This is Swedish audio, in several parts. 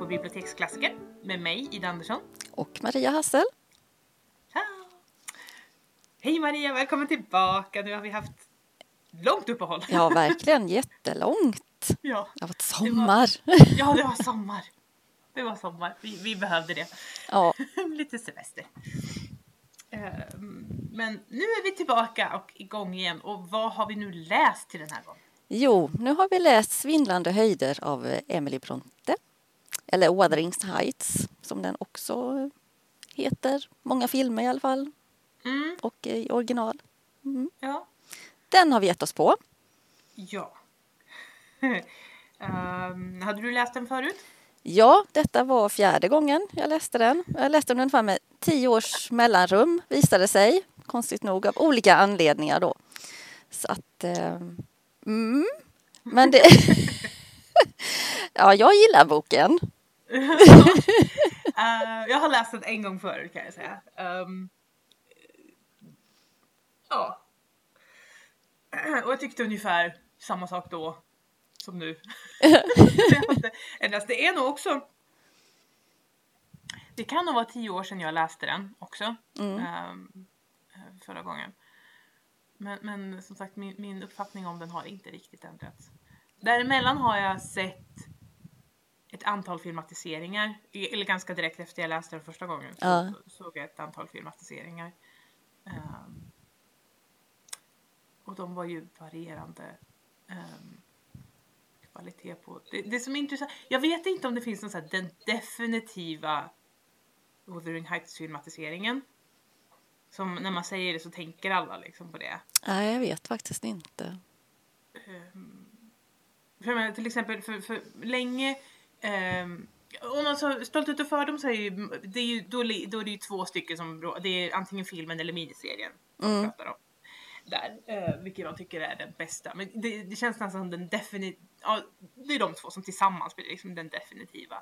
på Biblioteksklassiker med mig, Ida Andersson. Och Maria Hassel. Ciao! Hej Maria, välkommen tillbaka. Nu har vi haft långt uppehåll. Ja, verkligen jättelångt. Ja, Det har varit sommar. ja det var sommar. Det var sommar. Vi, vi behövde det. Ja, Lite semester. Ehm, Men nu är vi tillbaka och igång igen. Och vad har vi nu läst till den här gången? jo, nu har vi läst Svindlande höjder av Emily Bronte. Eller Wuthering Heights som den också heter. Många filmer i alla fall. Mm, Och i original. ja. Den har vi gett oss på. Ja. Ehm, hade du läst den förut? Ja, detta var fjärde gången jag läste den. Jag läste den ungefär med tio års mellanrum visade sig. Konstigt nog av olika anledningar då. Så att... Eh, mm, men det... ja, jag gillar boken. Eh, jag har läst den en gång förut kan jag säga. Ehm, ja. Och jag tyckte ungefär samma sak då som nu. Det är nog också det kan nog vara tio år sedan jag läste den också. Mm. eh, förra gången. Men, men som sagt min, min uppfattning om den har inte riktigt ändrats. Däremellan har jag sett ett antal filmatiseringar. Eller ganska direkt efter jag läste den första gången så Ja. såg jag ett antal filmatiseringar. Ehm, och de var ju varierande ehm, kvalitet på. Det, det som är intressant. Jag vet inte om det finns någon så här, den definitiva Wuthering Heights filmatiseringen. Som när man säger det så tänker alla liksom på det. Nej, jag vet faktiskt inte. För jag menar, till exempel för, för länge ehm, om man så Stolthet och fördom så är ju, det är ju då, då är det ju två stycken som det är antingen filmen eller miniserien som Mm. pratar om. Där, eh, vilket jag tycker är den bästa. Men det, det känns nästan som den definitiva, ja, det är de två som tillsammans blir liksom den definitiva.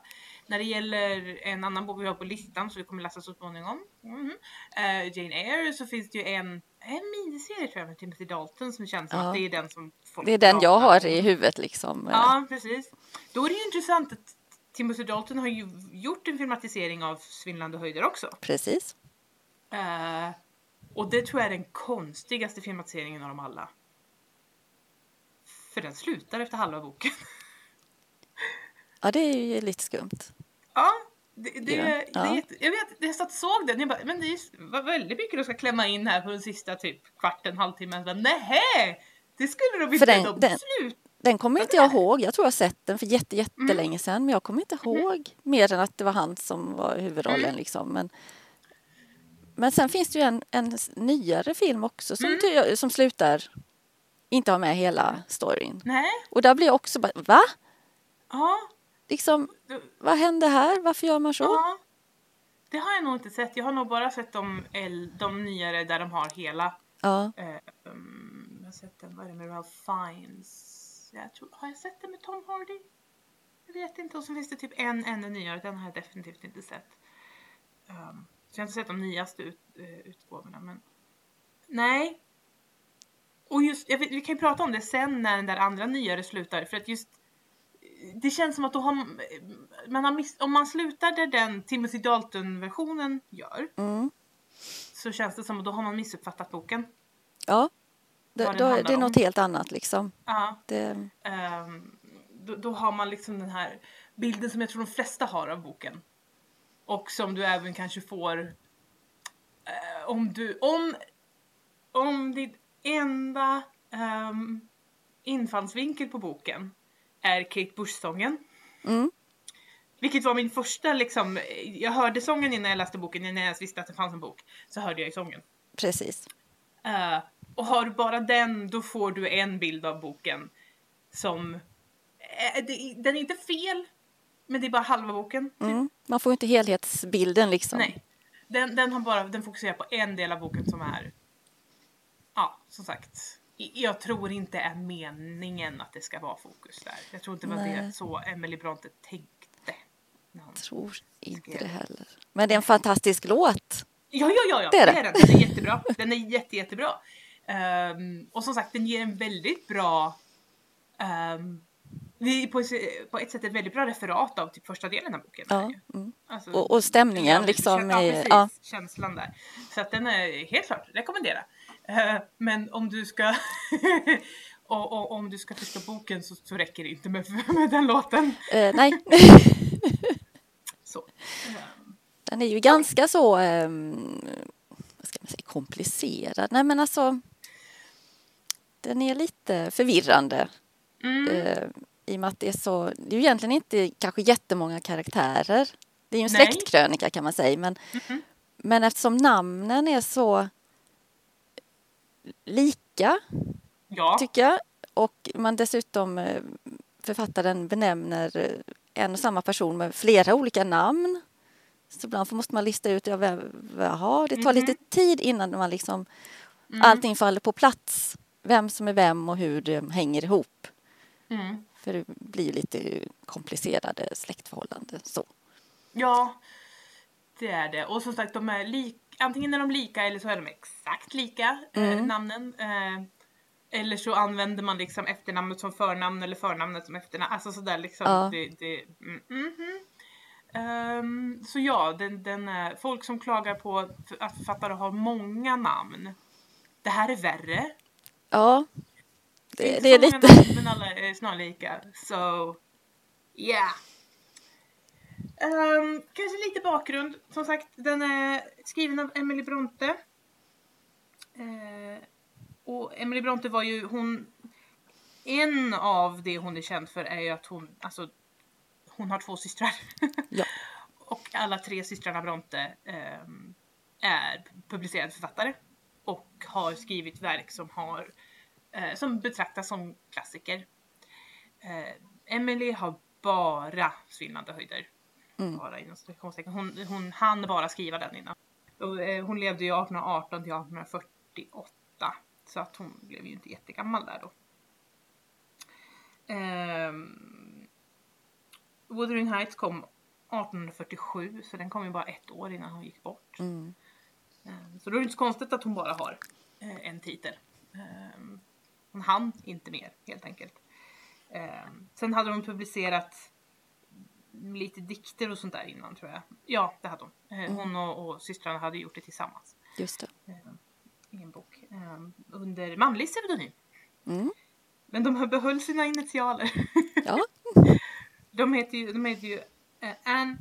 När det gäller en annan bok vi har på listan som vi kommer läsa så småningom, mhm, eh, Jane Eyre, så finns det ju en, en miniserie tror jag med Timothy Dalton som känns som Ja. att det är den som folk Det är den jag har i huvudet liksom. Ja, precis. Då är det ju intressant att Timothy Dalton har ju gjort en filmatisering av Svindlande höjder också. Precis. Eh, och det tror jag är den konstigaste filmatiseringen av dem alla. För den slutar efter halva boken. Ja, det är ju lite skumt. ja, det, det, Ja, det ja. jag vet, jag satt såg den jag bara, men det vad väldigt mycket du ska klämma in här på den sista typ kvarten, halvtimmen. Jag Nähä! Det skulle de inte den- de den-. Den kommer inte jag ihåg. Jag tror jag sett den för jätte, jättelänge Mm. sedan. Men jag kommer inte ihåg mer än att det var han som var huvudrollen. Mm. Liksom. Men, men sen finns det ju en, en nyare film också som, Mm. som slutar inte ha med hela storyn. Nej, Och där blir jag också bara, va? ja. Liksom, vad hände här? Varför gör man så? Ja, det har jag nog inte sett. Jag har nog bara sett de, de nyare där de har hela. Ja, Eh, um, jag har sett den, vad är det med Ralph Fiennes? Jag tror, har jag sett den med Tom Hardy? Jag vet inte. Och så finns det typ en ännu nyare. Den har jag definitivt inte sett. Um, så jag har inte sett de nyaste ut, eh, utgåvorna. Men nej. Och just, vet, vi kan ju prata om det sen när den där andra nyare slutar. För att just det känns som att då har man har miss, om man slutar där den Timothy Dalton-versionen gör mm. så känns det som att då har man missuppfattat boken. ja. Det, då, det är om. något helt annat liksom. Ja, Det, ehm, då, då har man liksom den här bilden som jag tror de flesta har av boken. Och som du även kanske får eh, om du, om, om ditt enda um, infallsvinkel på boken är Kate Bush-sången. mm. Vilket var min första liksom, jag hörde sången innan jag läste boken, innan jag ens visste att det fanns en bok. Så hörde jag ju sången. Precis. Eh, och har du bara den, då får du en bild av boken som... eh, det, den är inte fel, men det är bara halva boken. typ. Mm. Man får inte helhetsbilden liksom. Nej. Den, den, har bara, den fokuserar på en del av boken som är... Ja, som sagt. Jag tror inte är meningen att det ska vara fokus där. Jag tror inte det var det Nej. så Emily Bronte tänkte. hon- tror inte Skrev. det heller. Men det är en fantastisk låt. Ja, ja, ja, ja. Det är det. den. Den är jättebra. Den är jätte, jättebra. Ehm, och som sagt, den ger en väldigt bra det är på, på ett sätt ett väldigt bra referat av typ första delen av boken. Ja, mm. Alltså, och, och stämningen liksom. Ja, är- precis. ja. Känslan där. Så att den är helt klart rekommendera. Eh, Men om du ska och, och om du ska förstå boken så, så räcker det inte med, med den låten. Eh, nej, Så. Eh, den är ju ganska så, ehm, vad ska man säga, komplicerad. Nej men alltså, den är lite förvirrande. Mm. Eh, I och med att det är så, det är ju egentligen inte kanske jättemånga karaktärer. Det är ju en släktkrönika kan man säga. Men, Mhm. men eftersom namnen är så lika, Ja. tycker jag. Och man dessutom, eh, författaren benämner eh, en och samma person med flera olika namn. Så ibland måste man lista ut, jaha, det tar Mhm. lite tid innan man liksom, Mm. allting faller på plats. Vem som är vem och hur det hänger ihop. Mm. För det blir lite komplicerade släktförhållanden. Så. Ja, det är det. Och som sagt, de är lik, antingen är de lika eller så är de exakt lika, eh, Mm. namnen. Eh, eller så använder man liksom efternamnet som förnamn eller förnamnet som efternamn. Alltså sådär liksom. Ja. Det, det, mm, mhm. Ehm, så ja, den, den, är- folk som klagar på att författare har många namn. Det här är värre. Ja, Det det, är det är lite... men alla är snarlika. Så, yeah. Um, kanske lite bakgrund. Som sagt, den är skriven av Emily Bronte. Eh, och Emily Bronte var ju hon... En av det hon är känd för är ju att hon, alltså, hon har två systrar. Ja. och alla tre systrarna Bronte ehm, är publicerade författare. Och har skrivit verk som har eh, som betraktas som klassiker. Eh, Emily har bara svindlande höjder. Mm. Bara inom. Hon, hon hann bara skriva den innan. Och, eh, hon levde ju 1818 till 1848. Så att hon blev ju inte jättegammal där då. Ehm, Wuthering Heights kom 1847 så den kom ju bara ett år innan hon gick bort. Mm. Ehm, Så då är det inte så konstigt att hon bara har eh, en titel. Ehm, Hon hann inte mer helt enkelt. Sen hade hon publicerat lite dikter och sånt där innan tror jag. Ja, det hade hon. Eh, Hon och, och systrarna hade gjort det tillsammans Just det. ehm, i en bok. ehm, Under manlig pseudonym. Mm. Men de behöll sina initialer. Ja, De heter ju, de heter ju eh, Anne,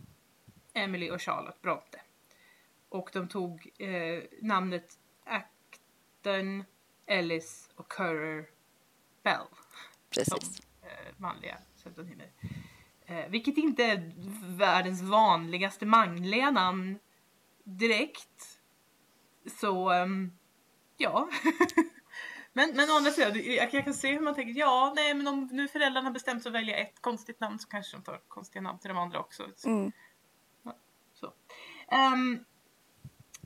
Emily och Charlotte Bronte. Och de tog eh, namnet Acton, Ellis och Currer Bell som precis. eh, manliga pseudonymer. Eh, vilket inte är världens vanligaste manliga namn direkt. Så, ehm, ja. men, men å andra sidan, jag, jag kan se hur man tänker, ja, nej men om nu föräldrarna har bestämt sig att välja ett konstigt namn så kanske de tar konstiga namn till de andra också. Så, Mm. så. Ehm,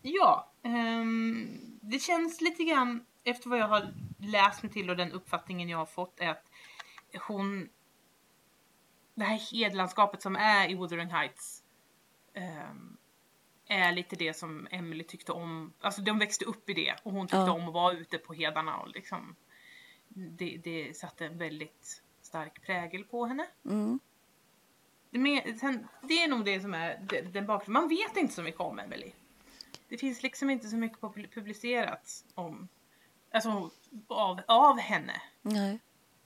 ja, ehm, det känns lite grann efter vad jag har läst mig till och den uppfattningen jag har fått är att hon det här hedlandskapet som är i Wuthering Heights ehm, är lite det som Emily tyckte om. Alltså de växte upp i det och hon tyckte Ja. om att vara ute på hedarna och liksom det, det satte en väldigt stark prägel på henne. Mm. Sen, det är nog det som är den bakgrunden. Man vet inte så mycket om Emily. Det finns liksom inte så mycket pub- publicerat om, alltså av, av henne. Nej.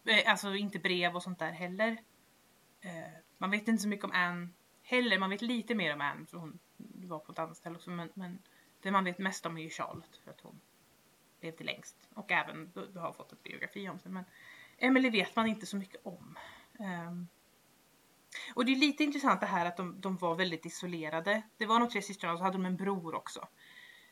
Eh, Alltså inte brev och sånt där heller. Eh, Man vet inte så mycket om Anne heller. Man vet lite mer om Anne för hon var på ett annat ställe också. Men, men det man vet mest om är ju Charlotte för att hon levde längst. Och även, du, du har fått en biografi om sig. Men Emily vet man inte så mycket om. Ehm, och det är lite intressant det här att de, de var väldigt isolerade. Det var de tre systrarna och så hade de en bror också.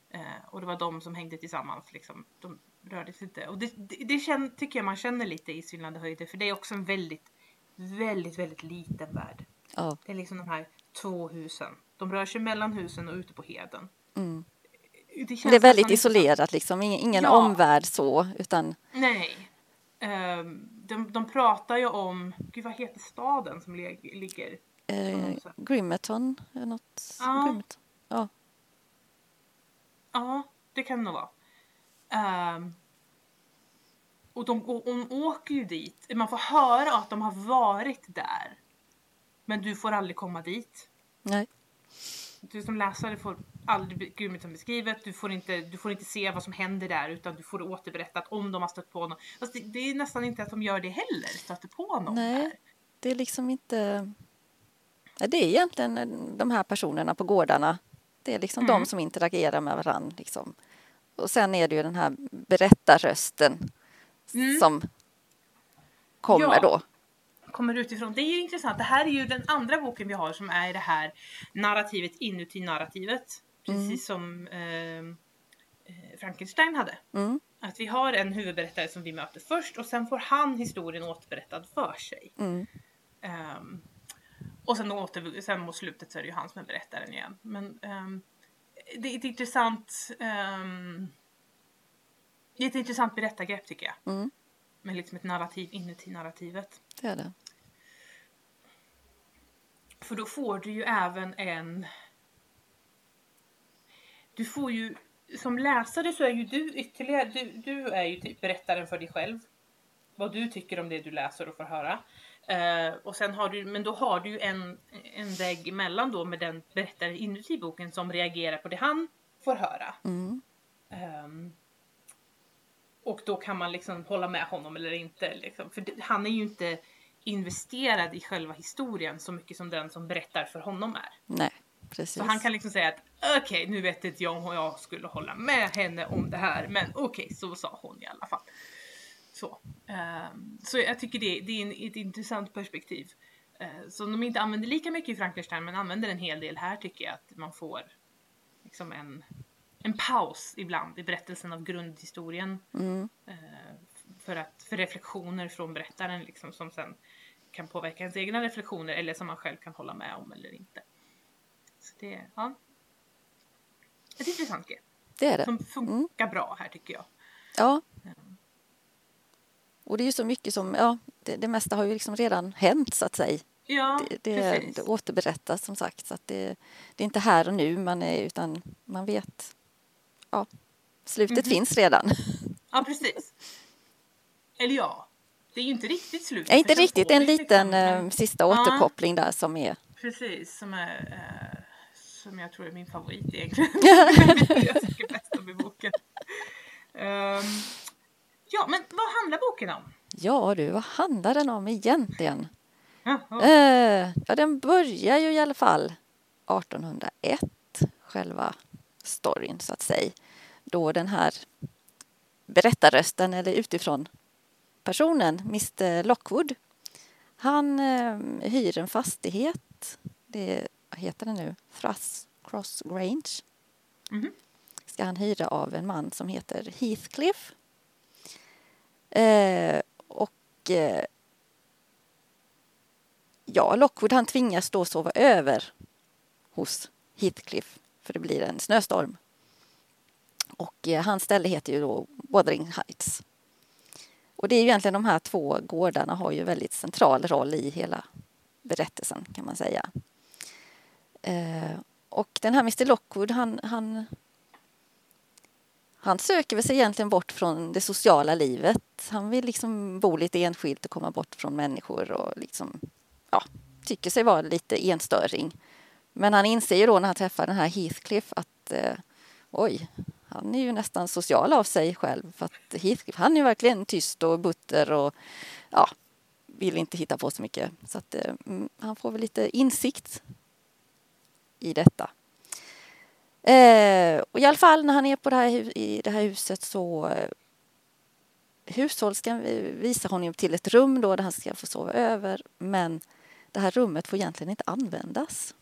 Eh, och det var de som hängde tillsammans. Liksom. De rörde sig inte. Och det, det, det känner, tycker jag man känner lite i Svindlande höjder. För det är också en väldigt, väldigt, väldigt liten värld. Ja. Det är liksom de här två husen. De rör sig mellan husen och ute på heden. Mm. Det, känns Det är väldigt nästan inte som- isolerat liksom, ingen, ingen Ja. omvärld så, utan Nej. Ehm, de, de pratar ju om, gud vad heter staden som lig, ligger? eh, eller något. Ja. Grimerton. Ja. Ja, det kan det nog vara. Ehm, och de, och, hon åker ju dit. Man får höra att de har varit där. Men du får aldrig komma dit. Nej. Du som läsare får aldrig Gudmundsen beskrivet. Du får, inte, du får inte se vad som händer där utan du får det återberättat om de har stött på honom. Fast det, det är nästan inte att de gör det heller, stöter på någon Nej. där. Det är liksom inte... Det är egentligen de här personerna på gårdarna. Det är liksom Mm. de som interagerar med varandra. Liksom. Och sen är det ju den här berättarrösten Mm. som kommer Ja. då. kommer utifrån. Det är ju intressant. Det här är ju den andra boken vi har som är det här narrativet inuti narrativet. Precis som ehm, eh, Frankenstein hade. Mm. Att vi har en huvudberättare som vi möter först och sen får han historien återberättad för sig. Mm. Ehm, och sen, åter, sen mot slutet så är det ju han som är berättaren igen. Men ehm, det är ett intressant ehm, det är ett intressant berättargrepp tycker jag. Mm. Med liksom ett narrativ inuti narrativet. Det är det. För då får du ju även en... Du får ju... Som läsare så är ju du ytterligare... Du, du är ju typ berättaren för dig själv. Vad du tycker om det du läser och får höra. Eh, och sen har du, men då har du ju en, en vägg emellan då med den berättaren inuti boken som reagerar på det han får höra. Mm. Ehm, och då kan man liksom hålla med honom eller inte. Liksom. För han är ju inte investerad i själva historien så mycket som den som berättar för honom är. Nej, precis. Så han kan liksom säga att okej, nu vet inte jag om jag skulle hålla med henne om det här, men okej, så sa hon i alla fall. Så, Ehm, så jag tycker det, det är en, ett intressant perspektiv. Uh, som de inte använder lika mycket i Frankenstein, men använder en hel del här tycker jag att man får liksom en, en paus ibland i berättelsen av grundhistorien. Mm. Eh, för, att, för reflektioner från berättaren liksom, som sen kan påverka ens egna reflektioner eller som man själv kan hålla med om eller inte. Så det är ja, ett intressant grepp Det är det. som funkar bra här tycker jag. Ja. Och det är ju så mycket som, ja, det, det mesta har ju liksom redan hänt så att säga. Ja, Det, det, det återberättas som sagt så att det, det är inte här och nu man är utan man vet, ja, slutet Mhm. finns redan. Ja, precis. Eller ja, det är ju inte riktigt slut. Ja, inte riktigt, får en vi liten liksom eh, en- sista Ja. återkoppling där som är, Precis, som är eh, som jag tror är min favorit egentligen. jag tycker bäst om i boken. Ehm, ja, men vad handlar boken om? ja du, vad handlar den om egentligen? Jaha. Eh, ja, den börjar ju i alla fall 1801, själva storyn så att säga. Då den här berättarrösten eller utifrån personen, Mr Lockwood, han eh, hyr en fastighet. Det vad heter det nu? Thruss Cross Grange. Mhm. Ska han hyra av en man som heter Heathcliff. Eh, och eh, ja, Lockwood han tvingas då sova över hos Heathcliff för det blir en snöstorm. Och eh, hans ställe heter ju då Wuthering Heights. Och det är ju egentligen de här två gårdarna har ju väldigt central roll i hela berättelsen kan man säga. Eh, och den här Mr Lockwood han, han han söker väl sig egentligen bort från det sociala livet. Han vill liksom bo lite enskilt och komma bort från människor och liksom, ja, tycker sig vara lite enstöring. Men han inser ju då när han träffar den här Heathcliff att eh, oj, han är ju nästan social av sig själv. För att Heathcliff, han är ju verkligen tyst och butter och ja, vill inte hitta på så mycket. Så att eh, mm, han får väl lite insikt i detta. Eh, och I alla fall när han är på det här, i det här huset så eh, hushållerskan eh, visar honom till ett rum då där han ska få sova över men det här rummet får egentligen inte användas.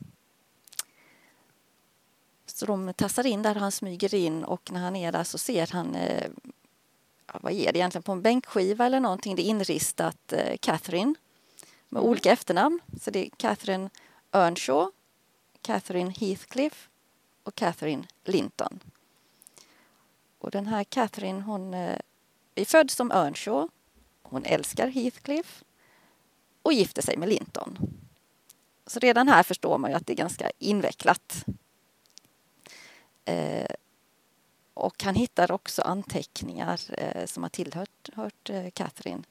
Så de tassar in där han smyger in och när han är där så ser han eh, vad är det egentligen på en bänkskiva eller någonting det är inristat eh, Catherine med olika efternamn. Så det är Catherine Earnshaw, Catherine Heathcliff och Catherine Linton. Och den här Catherine hon eh, är född som Earnshaw. Hon älskar Heathcliff och gifter sig med Linton. Så redan här förstår man ju att det är ganska invecklat. Eh, och han hittar också anteckningar eh, som har tillhört hört, eh, Catherine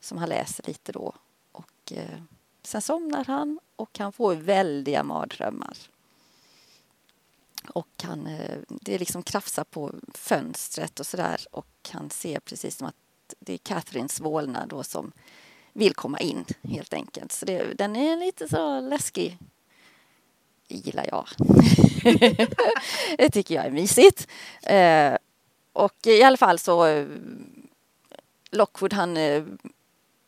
som han läser lite då. Och, eh, sen somnar han och han får väldiga mardrömmar. Och han, eh, det liksom krafsar på fönstret och sådär och han ser precis som att det är Catherines vålnad då som vill komma in helt enkelt. Så det, den är lite så läskig. Det gillar jag. det tycker jag är mysigt. Eh, och i alla fall så eh, Lockwood han eh,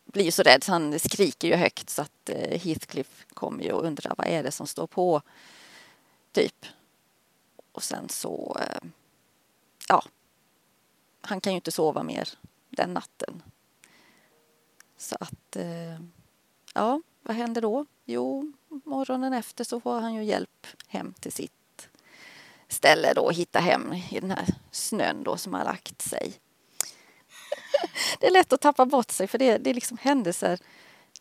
blir ju så rädd så han skriker ju högt så att eh, Heathcliff kommer ju och undrar vad är det som står på. Typ. Och sen så, eh, ja, han kan ju inte sova mer den natten. Så att, eh, ja, vad händer då? Jo, morgonen efter så får han ju hjälp hem till sitt ställe då, hitta hem i den här snön då som har lagt sig. det är lätt att tappa bort sig för det, det är liksom händelser.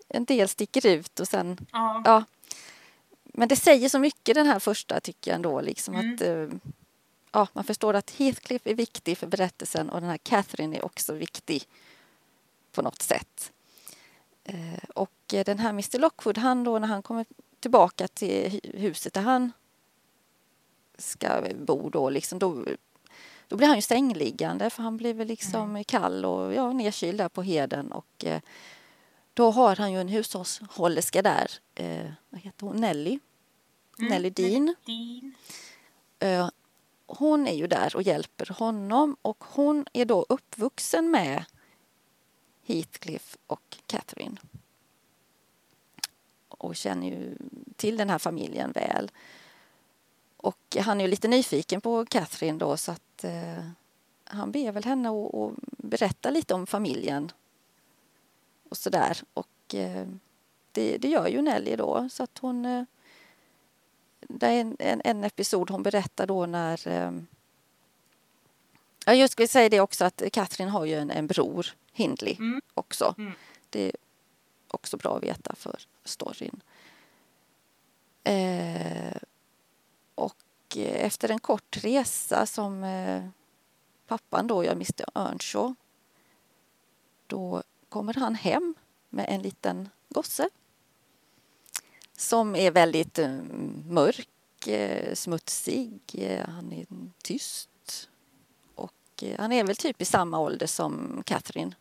En del sticker ut och sen, Ja. ja. Men det säger så mycket den här första tycker jag ändå liksom Mm. att eh, ja, man förstår att Heathcliff är viktig för berättelsen och den här Catherine är också viktig på något sätt. Eh, och eh, den här Mr Lockwood, han då när han kommer tillbaka till hu- huset där han ska bo då, liksom, då, då blir han ju sängliggande för han blir väl liksom kall och ja, nedkyld där på heden och eh, då har han ju en hushållerska där, eh, vad heter hon, Nelly, Mm. Nelly Dean. Dean. Eh, hon är ju där och hjälper honom och hon är då uppvuxen med Heathcliff och Catherine. Och känner ju till den här familjen väl. Och han är ju lite nyfiken på Catherine då så att eh, han ber väl henne att att berätta lite om familjen. Och sådär. Och eh, det, det gör ju Nelly då så att hon eh, det är en, en, en episod hon berättar då när... Eh, Ja, jag skulle säga det också att Catherine har ju en, en bror, Hindley, Mm. också. Mm. Det är också bra att veta för storyn. Eh, och efter en kort resa som eh, pappan då gör, Mr Earnshaw, då kommer han hem med en liten gosse som är väldigt eh, mörk, eh, smutsig, eh, han är tyst och eh, han är väl typ i samma ålder som Catherine.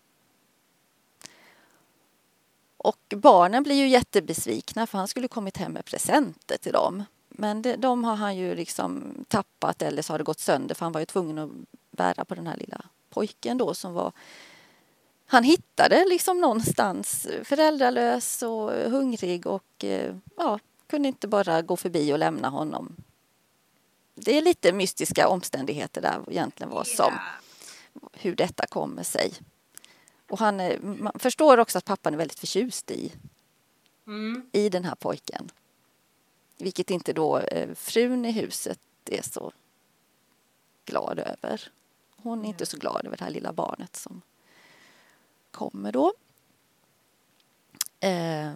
Och barnen blir ju jättebesvikna för han skulle kommit hem med presenter till dem. Men det, de har han ju liksom tappat eller så har det gått sönder för han var ju tvungen att bära på den här lilla pojken då som var han hittade liksom någonstans föräldralös och hungrig och eh, ja, kunde inte bara gå förbi och lämna honom. Det är lite mystiska omständigheter där egentligen vad som, hur detta kommer sig. Och han, är- man förstår också att pappan är väldigt förtjust i, Mm. i den här pojken. Vilket inte då eh, frun i huset är så glad över. Hon är inte så glad över det här lilla barnet som kommer då. Eh,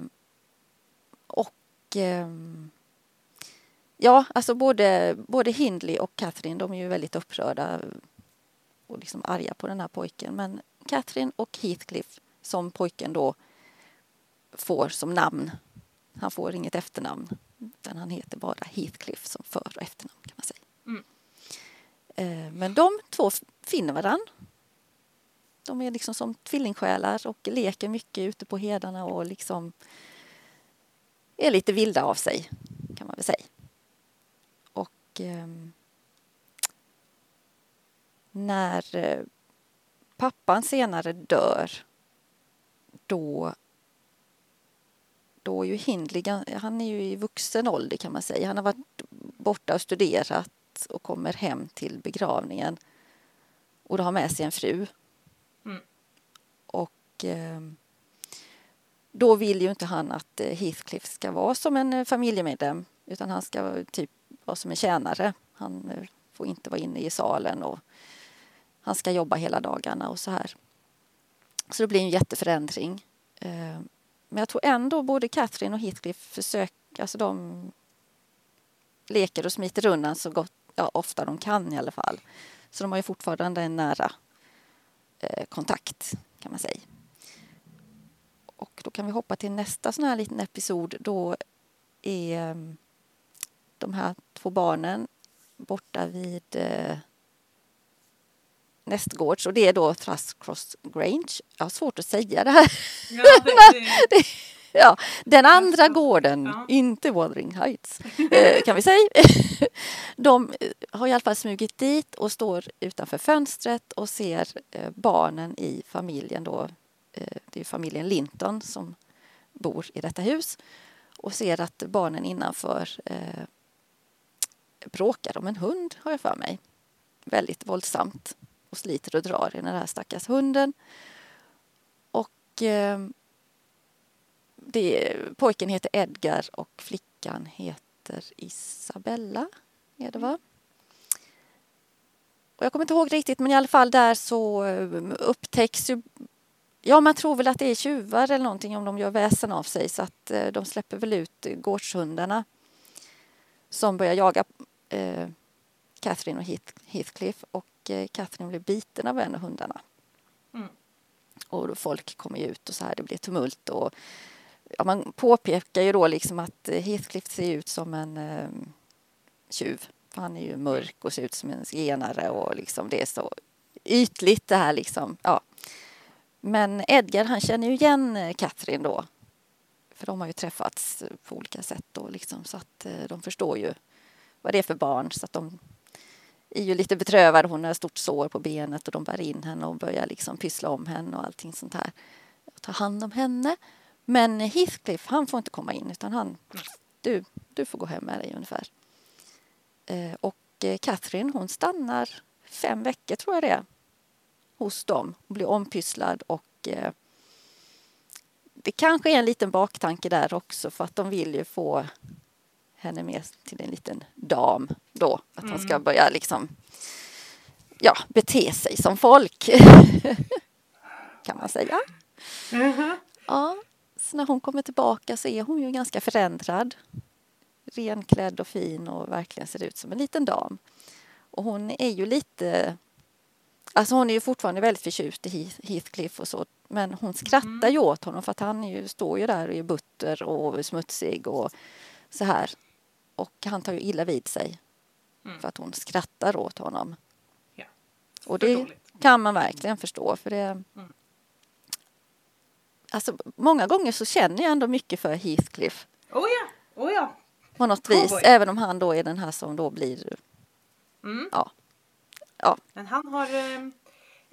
och ehm, ja, alltså både, både Hindley och Catherine de är ju väldigt upprörda och liksom arga på den här pojken. Men Catherine och Heathcliff som pojken då får som namn. Han får inget efternamn utan han heter bara Heathcliff som för och efternamn kan man säga. Mm. Eh, Men de två finner varann. De är liksom som tvillingsjälar och leker mycket ute på hedarna och liksom är lite vilda av sig kan man väl säga. Ehm, när eh, pappan senare dör då då är ju Hindley, han är ju i vuxen ålder kan man säga. Han har varit borta och studerat och kommer hem till begravningen. Och då har med sig en fru. Mm. Och eh, då vill ju inte han att eh, Heathcliff ska vara som en eh, familjemedlem utan han ska typ vara som en tjänare. Han eh, får inte vara inne i salen och han ska jobba hela dagarna och så här. Så det blir en jätteförändring. Eh, men jag tror ändå både Catherine och Heathcliff försöker, alltså de leker och smiter undan så gott, ja, ofta de kan i alla fall. Så de har ju fortfarande en nära eh, kontakt kan man säga. Och då kan vi hoppa till nästa sån här liten episod. Då är eh, de här två barnen borta vid eh, nästgårds och det är då Thrushcross Grange. Jag har svårt att säga det här. Ja, det, det, Ja, den andra gården, Ja. inte Wuthering Heights, eh, kan vi säga. De eh, har i alla fall smugit dit och står utanför fönstret och ser eh, barnen i familjen då. Det är familjen Linton som bor i detta hus och ser att barnen innanför bråkar om en hund, har jag för mig. Väldigt våldsamt och sliter och drar i den här stackars hunden. Och eh, det, pojken heter Edgar och flickan heter Isabella. Är det va? Och jag kommer inte ihåg riktigt men i alla fall där så eh, upptäcks ju Ja, man tror väl att det är tjuvar eller någonting om de gör väsen av sig så att eh, de släpper väl ut gårdshundarna som börjar jaga eh, Catherine och Heath, Heathcliff och eh, Catherine blir biten av en av hundarna. Mm. Och folk kommer ju ut och så här, det blir tumult och ja, man påpekar ju då liksom att eh, Heathcliff ser ut som en eh, tjuv. För han är ju mörk och ser ut som en zigenare och liksom det är så ytligt det här liksom. Ja. Men Edgar han känner ju igen eh, Catherine då. För de har ju träffats eh, på olika sätt då liksom så att de förstår ju vad det är för barn så att de är ju lite betrövade. Hon har ett stort sår på benet och de bär in henne och börjar liksom pyssla om henne och allting sånt här. Och ta hand om henne. Men Heathcliff han får inte komma in utan han, du, du får gå hem med dig ungefär. Eh, och eh, Catherine hon stannar fem veckor tror jag det är hos dem och blir ompysslad och eh, det kanske är en liten baktanke där också för att de vill ju få henne med till en liten dam då. Att hon ska börja liksom ja, bete sig som folk. kan man säga. Mhm. Ja, så när hon kommer tillbaka så är hon ju ganska förändrad. Renklädd och fin och verkligen ser ut som en liten dam. Och hon är ju lite... Alltså hon är ju fortfarande väldigt förtjust i Heath- Heathcliff och så. Men hon skrattar ju åt honom för att han är ju, står ju där och är butter och smutsig och så här. Och han tar ju illa vid sig. Mm. För att hon skrattar åt honom. Ja. Och det kan man verkligen förstå. För det, Mm. alltså, många gånger så känner jag ändå mycket för Heathcliff Oh ja, oh ja. på något Cowboy. vis. Även om han då är den här som då blir... Mm. Ja. Ja. Men han har...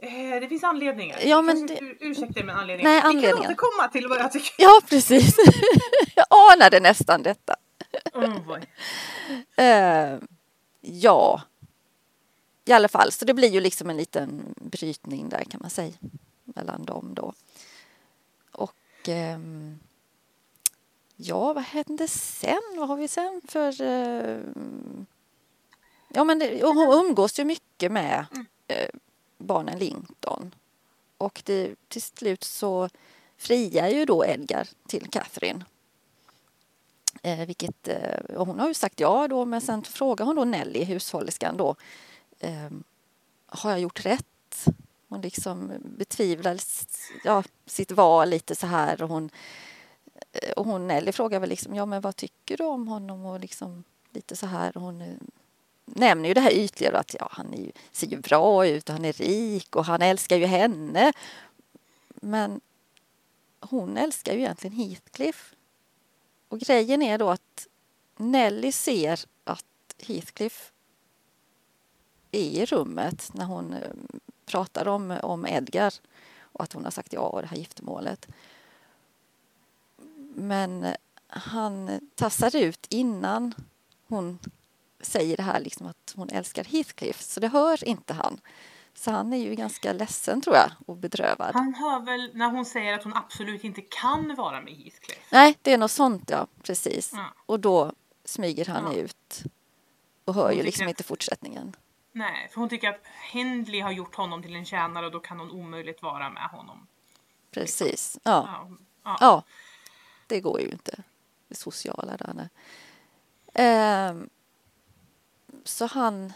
Eh, det finns anledningar. Ja, men det- ur- Ursäkta men anledningar. Nej, Vi anledningar. kan återkomma till vad jag tycker. Ja, precis. jag anade nästan detta. Oh. Eh, ja. I alla fall, så det blir ju liksom en liten brytning där kan man säga. Mellan dem då. Och ehm, ja, vad hände sen? Vad har vi sen för... eh, ja, men det, hon umgås ju mycket med eh, barnen Linton. Och det, till slut så friar ju då Edgar till Catherine. Eh, vilket, eh, och hon har ju sagt ja då, men sen frågar hon då Nelly, hushållerskan då, eh, har jag gjort rätt? Hon liksom betvivlar ja, sitt val lite så här och hon, eh, och hon Nelly frågar väl liksom, ja men vad tycker du om honom och liksom lite så här och hon eh, nämner ju det här ytliga då, att ja, han är ju, ser ju bra ut och han är rik och han älskar ju henne. Men hon älskar ju egentligen Heathcliff. Och grejen är då att Nelly ser att Heathcliff är i rummet när hon eh, pratar om, om Edgar och att hon har sagt ja och det här giftermålet. Men eh, han tassar ut innan hon säger det här liksom att hon älskar Heathcliff så det hör inte han. Så han är ju ganska ledsen tror jag och bedrövad. Han hör väl när hon säger att hon absolut inte kan vara med Heathcliff. Nej, det är något sånt ja, precis. Ja. Och då smyger han Ja. ut och hör Hon ju liksom att- inte fortsättningen. Nej, för hon tycker att Hindley har gjort honom till en tjänare och då kan hon omöjligt vara med honom. Precis. Ja, Ja, ja. ja. Det går ju inte. Det sociala där. Ehm, så han...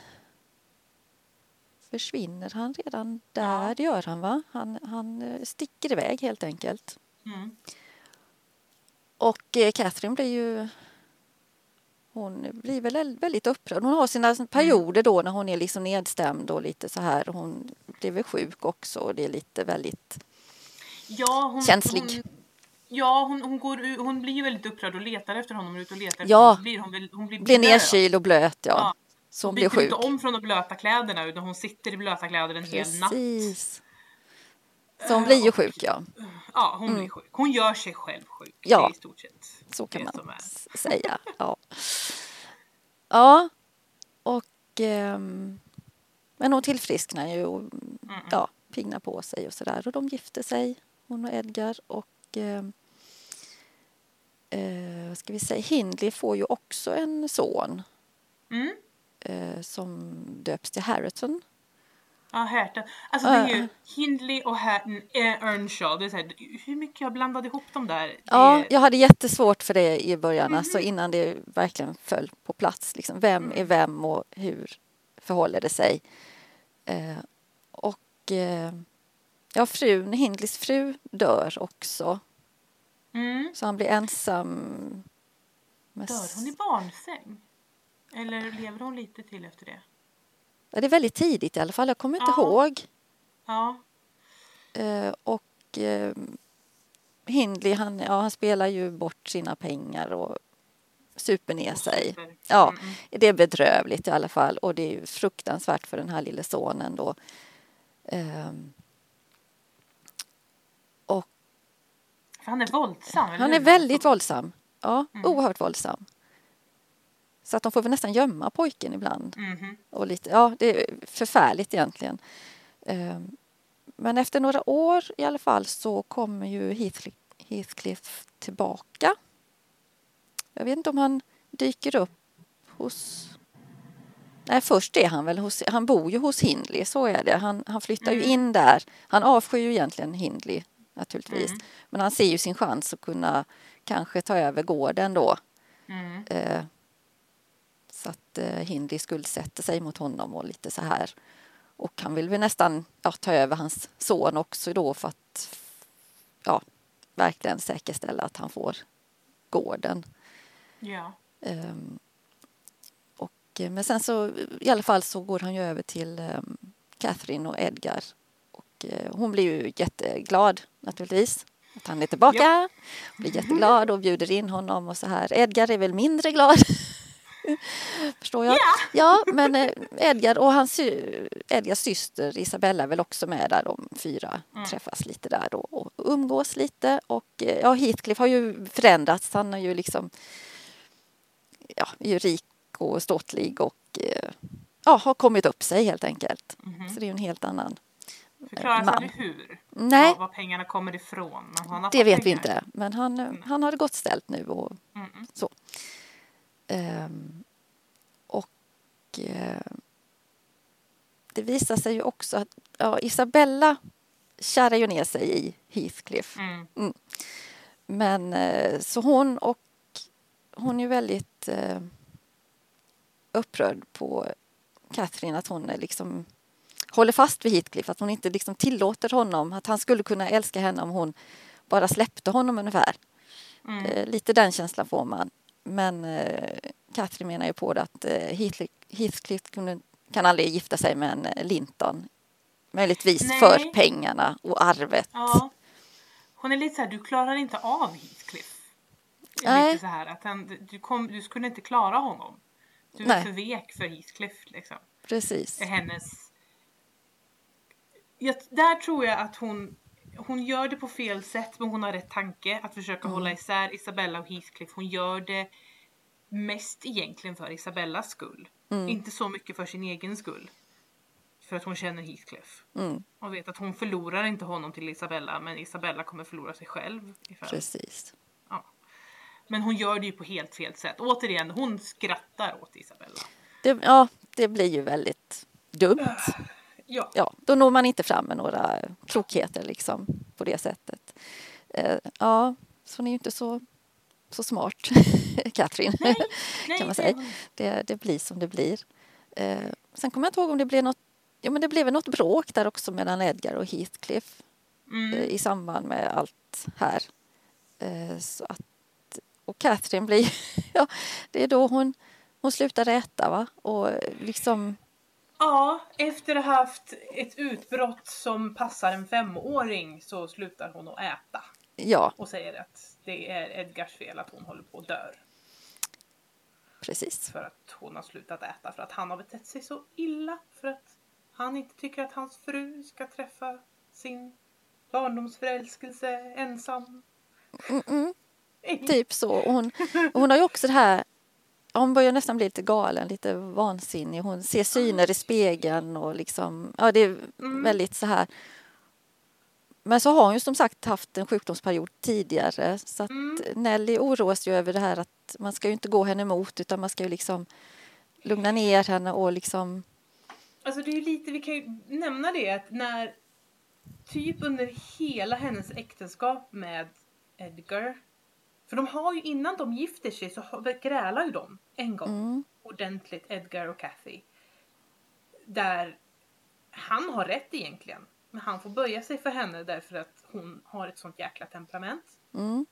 försvinner han redan där, Ja. gör han va? Han, han eh, sticker iväg helt enkelt. Mm. Och eh, Catherine blir ju hon blir väl väldigt upprörd. Hon har sina perioder då när hon är liksom nedstämd och lite så här. Hon blir väl sjuk också och det är lite väldigt Ja, hon, Känslig. Hon, ja, hon, hon, går, hon blir ju väldigt upprörd och letar efter honom. Ut och letar efter Ja. honom. Så Blir hon, väl- hon blir, blir nedkyld och blöt ja. Ja. Så hon Hon blir sjuk. inte om från de blöta kläderna utan hon sitter i blöta kläder en hel natt. Precis. Så hon blir ju sjuk ja. Ja, hon blir sjuk. Hon gör sig själv sjuk. Ja. I stort sett Så kan man säga. Ja, ja och ehm, men hon tillfrisknar ju och ja, pignar på sig och sådär. Och de gifter sig, hon och Edgar. Och ehm, eh, vad ska vi säga, Hindley får ju också en son Mm. Eh, som döps till Harriton. Ja, Härten. Alltså det är ju Hindley och Härten, äh, Earnshaw. Det är så här, hur mycket jag blandade ihop dem där. Det Ja, jag hade jättesvårt för det i början, alltså innan det verkligen föll på plats. Liksom, vem är vem och hur förhåller det sig? Eh, och eh, ja, frun, Hindleys fru dör också, Mm. så han blir ensam. Med Dör hon i barnsäng? Eller lever hon lite till efter det? Ja, det är väldigt tidigt i alla fall, jag kommer inte Ja. ihåg. Ja. Eh, och eh, Hindley, han, ja, han spelar ju bort sina pengar och super ner sig. Ja, Mm, det är bedrövligt i alla fall och det är fruktansvärt för den här lille sonen då. Ehm, och han är våldsam, han är väldigt våldsam. Ja, Mm. oerhört våldsam. Så att de får väl nästan gömma pojken ibland. Mhm. Och lite, ja, det är förfärligt egentligen. Ehm, men efter några år i alla fall så kommer ju Heathcliff, Heathcliff tillbaka. Jag vet inte om han dyker upp hos... Nej, först är han väl hos... Han bor ju hos Hindley, så är det. Han, han flyttar ju Mm. in där. Han avskyr ju egentligen Hindley naturligtvis. Mm. Men han ser ju sin chans att kunna kanske ta över gården då. Mm. Eh, så att eh, Hindley skuldsätter sig mot honom och lite så här. Och han vill väl nästan ja, ta över hans son också då för att ja, verkligen säkerställa att han får gården. Ja. Ehm, och, eh, men sen så i alla fall så går han ju över till um, Catherine och Edgar. Och eh, hon blir ju jätteglad naturligtvis att han är tillbaka. Ja. Blir jätteglad och bjuder in honom och så här. Edgar är väl mindre glad. Förstår jag. Ja. Ja, men eh, Edgar och hans Edgars syster Isabella är väl också med där. De fyra Mm. träffas lite där då och umgås lite. Och eh, ja, Heathcliff har ju förändrats. Han har ju liksom ja, är ju rik och ståtlig och eh, ja, har kommit upp sig helt enkelt. Mhm. Så det är ju en helt annan. Förklaras man. aldrig hur. Nej, Var, pengarna kommer ifrån. Det vet vi pengar. inte. Men han, eh, han har det gott ställt nu och Mm, mm. så. Ehm, och eh, det visar sig ju också att ja, Isabella kärar ju ner sig i Heathcliff. Mm. Men eh, så hon och hon är väldigt eh, upprörd på Catherine att hon är liksom håller fast vid Heathcliff, att hon inte liksom tillåter honom, att han skulle kunna älska henne om hon bara släppte honom ungefär. Mm. Eh, lite den känslan får man. Men eh, Catherine menar ju på det att eh, Heathcliff, kunde, kan aldrig gifta sig med en eh, Linton. Möjligtvis Nej. för pengarna och arvet. Ja. Hon är lite så här, du klarar inte av Heathcliff. Nej. Lite så här, att han, du, kom, du skulle inte klara honom. Du är för vek för Heathcliff liksom. Precis. hennes... Jag, där tror jag att hon, hon gör det på fel sätt men hon har rätt tanke att försöka Mm. hålla isär Isabella och Heathcliff. Hon gör det mest egentligen för Isabellas skull. Mm. Inte så mycket för sin egen skull. För att hon känner Heathcliff. Mm, Och vet att hon förlorar inte honom till Isabella men Isabella kommer förlora sig själv. Ifall. precis. Ja. Men hon gör det ju på helt fel sätt. Återigen, hon skrattar åt Isabella. Det, ja, det blir ju väldigt dumt. Ja. Ja, då når man inte fram med några klokheter liksom på det sättet. Eh, ja, så hon är ju inte så, så smart, Katrin, Nej, kan man säga. Det, det blir som det blir. Eh, sen kommer jag inte ihåg om det blev något ja, men det blev något bråk där också mellan Edgar och Heathcliff Mm. eh, i samband med allt här. Eh, så att, och Catherine blir, ja, det är då hon, hon slutar äta va? Och liksom, Ja, efter att ha haft ett utbrott som passar en femåring så slutar hon att äta ja, och säger att det är Edgars fel att hon håller på att dö precis. för att hon har slutat äta för att han har betett sig så illa för att han inte tycker att hans fru ska träffa sin barndomsförälskelse ensam. Mm, mm, typ så. Och hon, och hon har ju också det här, hon börjar nästan bli lite galen, lite vansinnig. Hon ser syner i spegeln och liksom, ja det är Mm. väldigt så här. Men så har hon ju som sagt haft en sjukdomsperiod tidigare så att Mm. Nelly oroas ju över det här att man ska ju inte gå henne emot utan man ska ju liksom lugna ner henne och liksom, Alltså det är lite, vi kan ju nämna det att när typ under hela hennes äktenskap med Edgar. För de har ju innan de gifter sig så grälar ju de en gång mm, ordentligt Edgar och Kathy. Där han har rätt egentligen. Men han får böja sig för henne därför att hon har ett sånt jäkla temperament. mm,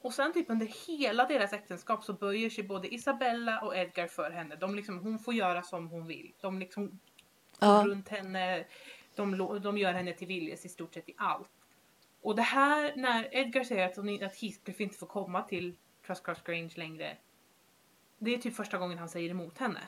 Och sen typ under hela deras äktenskap så böjer sig både Isabella och Edgar för henne. De liksom, hon får göra som hon vill. De liksom går ja, runt henne. De, de gör henne till viljes i stort sett i allt. Och det här när Edgar säger att, Heathcliff inte får komma till Trustcross Grange längre. Det är typ första gången han säger emot henne.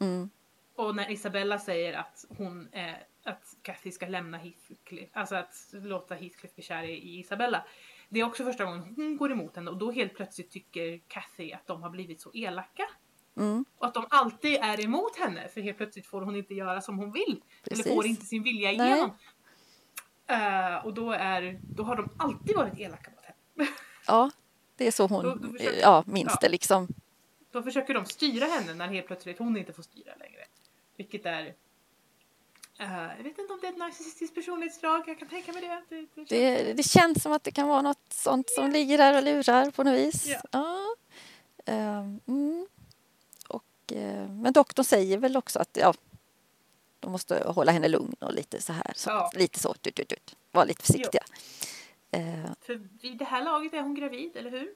mm, Och när Isabella säger att hon eh, att Kathy ska lämna Heathcliff, alltså att låta Heathcliff bli kär i Isabella. Det är också första gången hon går emot henne och då helt plötsligt tycker Kathy att de har blivit så elaka. mm, Och att de alltid är emot henne för helt plötsligt får hon inte göra som hon vill. Precis. Eller får inte sin vilja Nej. Eh, och då, är, då har de alltid varit elaka mot henne. ja, det är så Då- hon då försöker- ja, minns ja. det liksom. Då försöker de styra henne när helt plötsligt hon inte får styra längre. Vilket är... eh, jag vet inte om det är ett narcissistiskt personlighetsdrag, jag kan tänka mig det. det, det, Det, det känns som att det kan vara något sånt som ligger där och lurar på något vis. Ja. Ehm, mm. och, eh, men doktorn säger väl också att ja, de måste hålla henne lugn och lite så här. Så, Ja. Lite så, tut, tut, tut. var lite försiktiga. Eh, För vid det här laget är hon gravid, eller hur?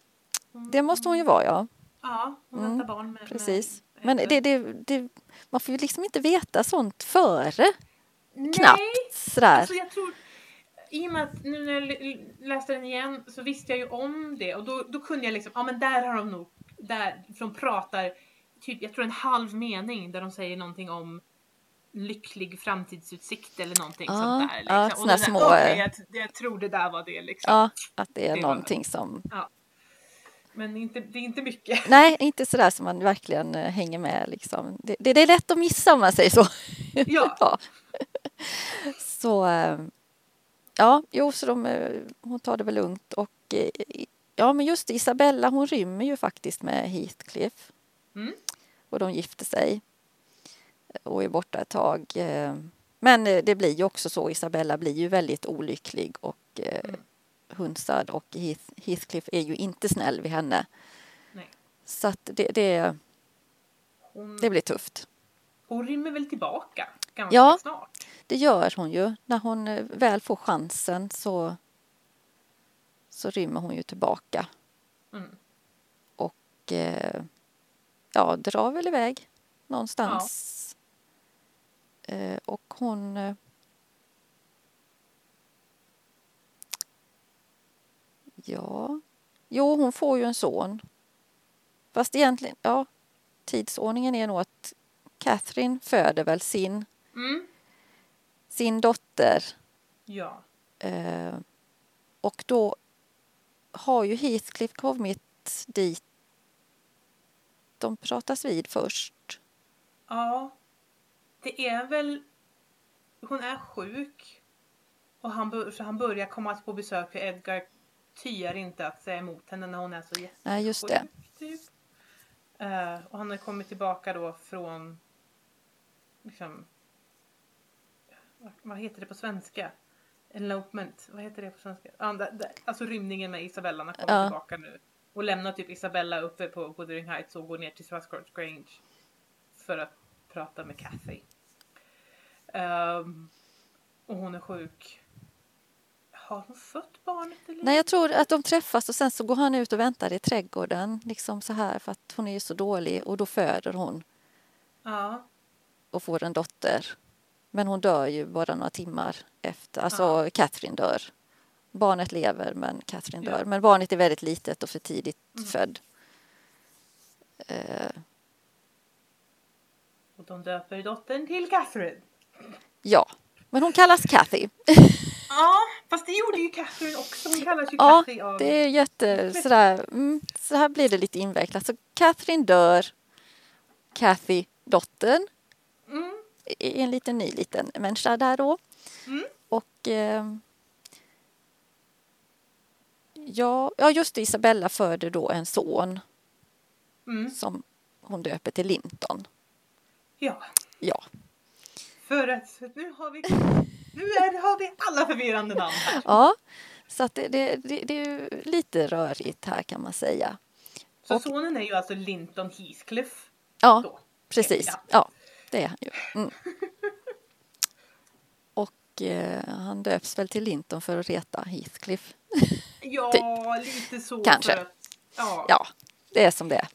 Hon, det måste hon ju vara, ja. Ja, hon Mm, väntar barn med... Precis. Med, Men det, det, det, man får ju liksom inte veta sånt före Nej, knappt. Sådär. Alltså jag tror, i och med att nu när jag läste den igen så visste jag ju om det och då, då kunde jag liksom, ja men där har de nog, där, för de pratar, typ, jag tror en halv mening där de säger någonting om lycklig framtidsutsikt eller någonting Ja, sånt där. ja, Liksom. såna och små, där, jag, jag tror det där var det liksom. Ja, att det är Det var- någonting som... Men inte, det är inte mycket. Nej, inte sådär som man verkligen eh, hänger med. Liksom. Det, det, det är lätt att missa om man säger så. Ja. Så, eh, ja, jo, så de, eh, hon tar det väl lugnt. Och ja, men just Isabella, hon rymmer ju faktiskt med Heathcliff. Mm. Och de gifter sig. Och är borta ett tag. eh. Men eh, det blir ju också så, Isabella blir ju väldigt olycklig och eh, Mm. hunsad. Och Heath, Heathcliff är ju inte snäll vid henne. Nej. Så att det, det, Hon, det blir tufft. hon rymmer väl tillbaka ganska Ja. snart. Det gör hon ju. När hon väl får chansen så, så rymmer hon ju tillbaka Mm. och ja, drar väl iväg någonstans. Och hon... Eh, ja, jo, hon får ju en son. Fast egentligen, ja, tidsordningen är nog att Catherine föder väl sin, Mm. sin dotter Ja. Eh, och då har ju Heathcliff kommit dit de pratas vid först. Ja. Det är väl... Hon är sjuk. Och han, så han börjar komma på besök för Edgar tyar inte att säga emot henne när hon är så jättesjuk. Nej, just det. Typ. Eh, och han har kommit tillbaka då från... Liksom, vad, heter det på svenska? Elopement. Vad heter det på svenska? Alltså rymningen med Isabella. Han kommit Ja. tillbaka nu. Och lämnar typ Isabella uppe på Wuthering Heights och går ner till Swanscourt Grange. För att prata med Kathy. Ehm, och hon är sjuk. Har hon fött barnet eller? Nej, jag tror att de träffas och sen så går han ut och väntar i trädgården liksom så här för att hon är ju så dålig och då föder hon Ja. och får en dotter. Men hon dör ju bara några timmar efter, alltså Ja. Catherine dör. Barnet lever men Catherine Ja. dör. Men barnet är väldigt litet och för tidigt Mm. född. Eh, Och de döper dottern till Catherine. Ja, men hon kallas Kathy. Ja, fast det gjorde ju Catherine också. Hon kallas ju Ja, Cathy av... det är jätte sådär, mm, så här blir det lite invecklat. Så Catherine dör, Kathy, dottern, Mm. en liten ny liten människa där då. Mm. Och eh, ja, ja, just det, Isabella föder då en son Mm. som hon döper till Linton. Ja, Ja, för att nu har vi... Nu är, har vi alla förvirrande namn här. ja så det, det, det, det är lite rörigt här kan man säga. Så Och- sonen är ju alltså Linton Heathcliff. Ja, Då. precis. Ja. Ja, det är han ju. Mm. Och eh, han döps väl till Linton för att reta Heathcliff. Ja, lite så. Typ. Kanske. Att, ja, Ja, det är som det är.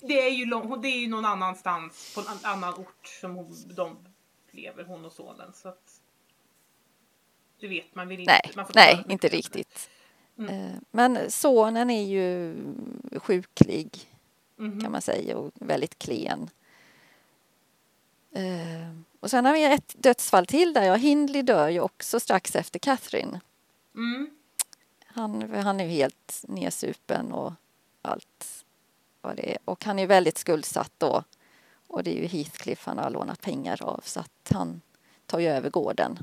Det, är ju lång, det är ju någon annanstans, på en an- annan ort som de lever, hon och sonen. Så att, det vet man väl inte. Nej, nej, inte riktigt. Mm. Eh, Men sonen är ju sjuklig Mhm. kan man säga och väldigt klen. Eh, Och sen har vi ett dödsfall till där. Ja, Hindley dör ju också strax efter Catherine. Mm. Han, han är ju helt nedsupen och allt vad det är. Och han är väldigt skuldsatt då. Och det är ju Heathcliff han har lånat pengar av så att han tar ju över gården.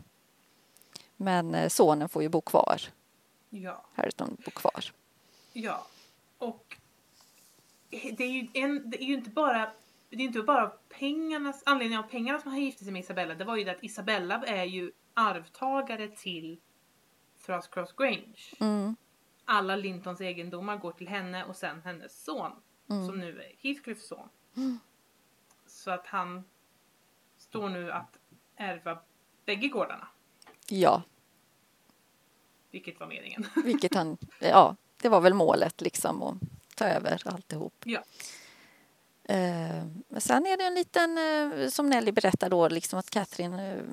Men eh, sonen får ju bo kvar. Ja, Harriton bor kvar. ja. Och det är ju, en, det är ju inte bara det är inte bara pengarnas, anledningen av pengarna som han gifte sig med Isabella. Det var ju det att Isabella är ju arvtagare till Thrushcross Grange. Mm, Alla Lintons egendomar går till henne och sen hennes son. Mm. Som nu är Heathcliffs son. Så att han står nu att ärva bägge gårdarna. ja, Vilket var meningen. vilket han, ja, det var väl målet liksom att ta över alltihop. Ja. Eh, Men sen är det en liten, eh, som Nelly berättar då, liksom att Catherine, eh,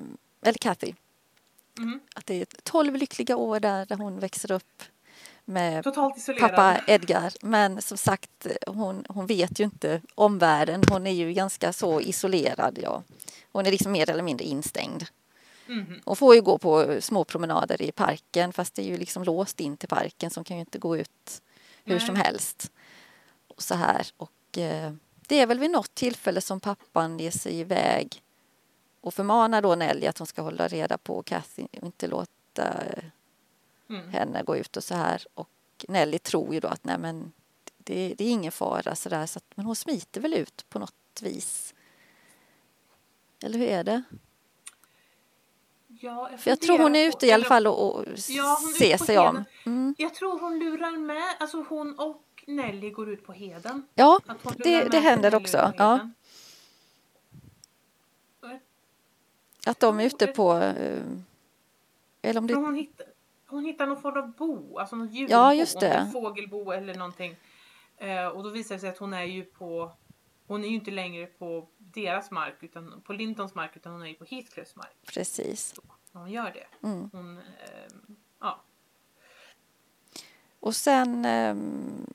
eller Kathy, Mm. att det är tolv lyckliga år där, där hon växer upp med pappa Edgar. Men som sagt, hon, hon vet ju inte omvärlden. Hon är ju ganska så isolerad. Ja. Hon är liksom mer eller mindre instängd. Mhm. Hon får ju gå på små promenader i parken fast det är ju liksom låst in till parken så hon kan ju inte gå ut hur Nej. som helst. Och så här. Och eh, det är väl vid något tillfälle som pappan ger sig iväg och förmanar då Nelly att hon ska hålla reda på Kathy och inte låta Mm. henne gå ut och så här. Och Nelly tror ju då att nej men det, det är ingen fara så där, så att, men hon smiter väl ut på något vis. Eller hur är det? Ja, För jag tror hon är funderar på- ute i alla fall och, och Ja, ser ute sig om. Mm. Jag tror hon lurar med, alltså hon och Nelly går ut på heden. Ja, det, det händer också. Ja, att de är ute på... eh, Eller om det... hon hittar, hon hittar någon form av bo, alltså något djurbo, Ja, just det. fågelbo eller någonting. Eh, och då visar det sig att hon är ju på, hon är ju inte längre på deras mark, utan på Lintons mark, utan hon är ju på Heathcliffs mark. Precis. När hon gör det. Mm. Hon, eh, ja. Och sen ehm,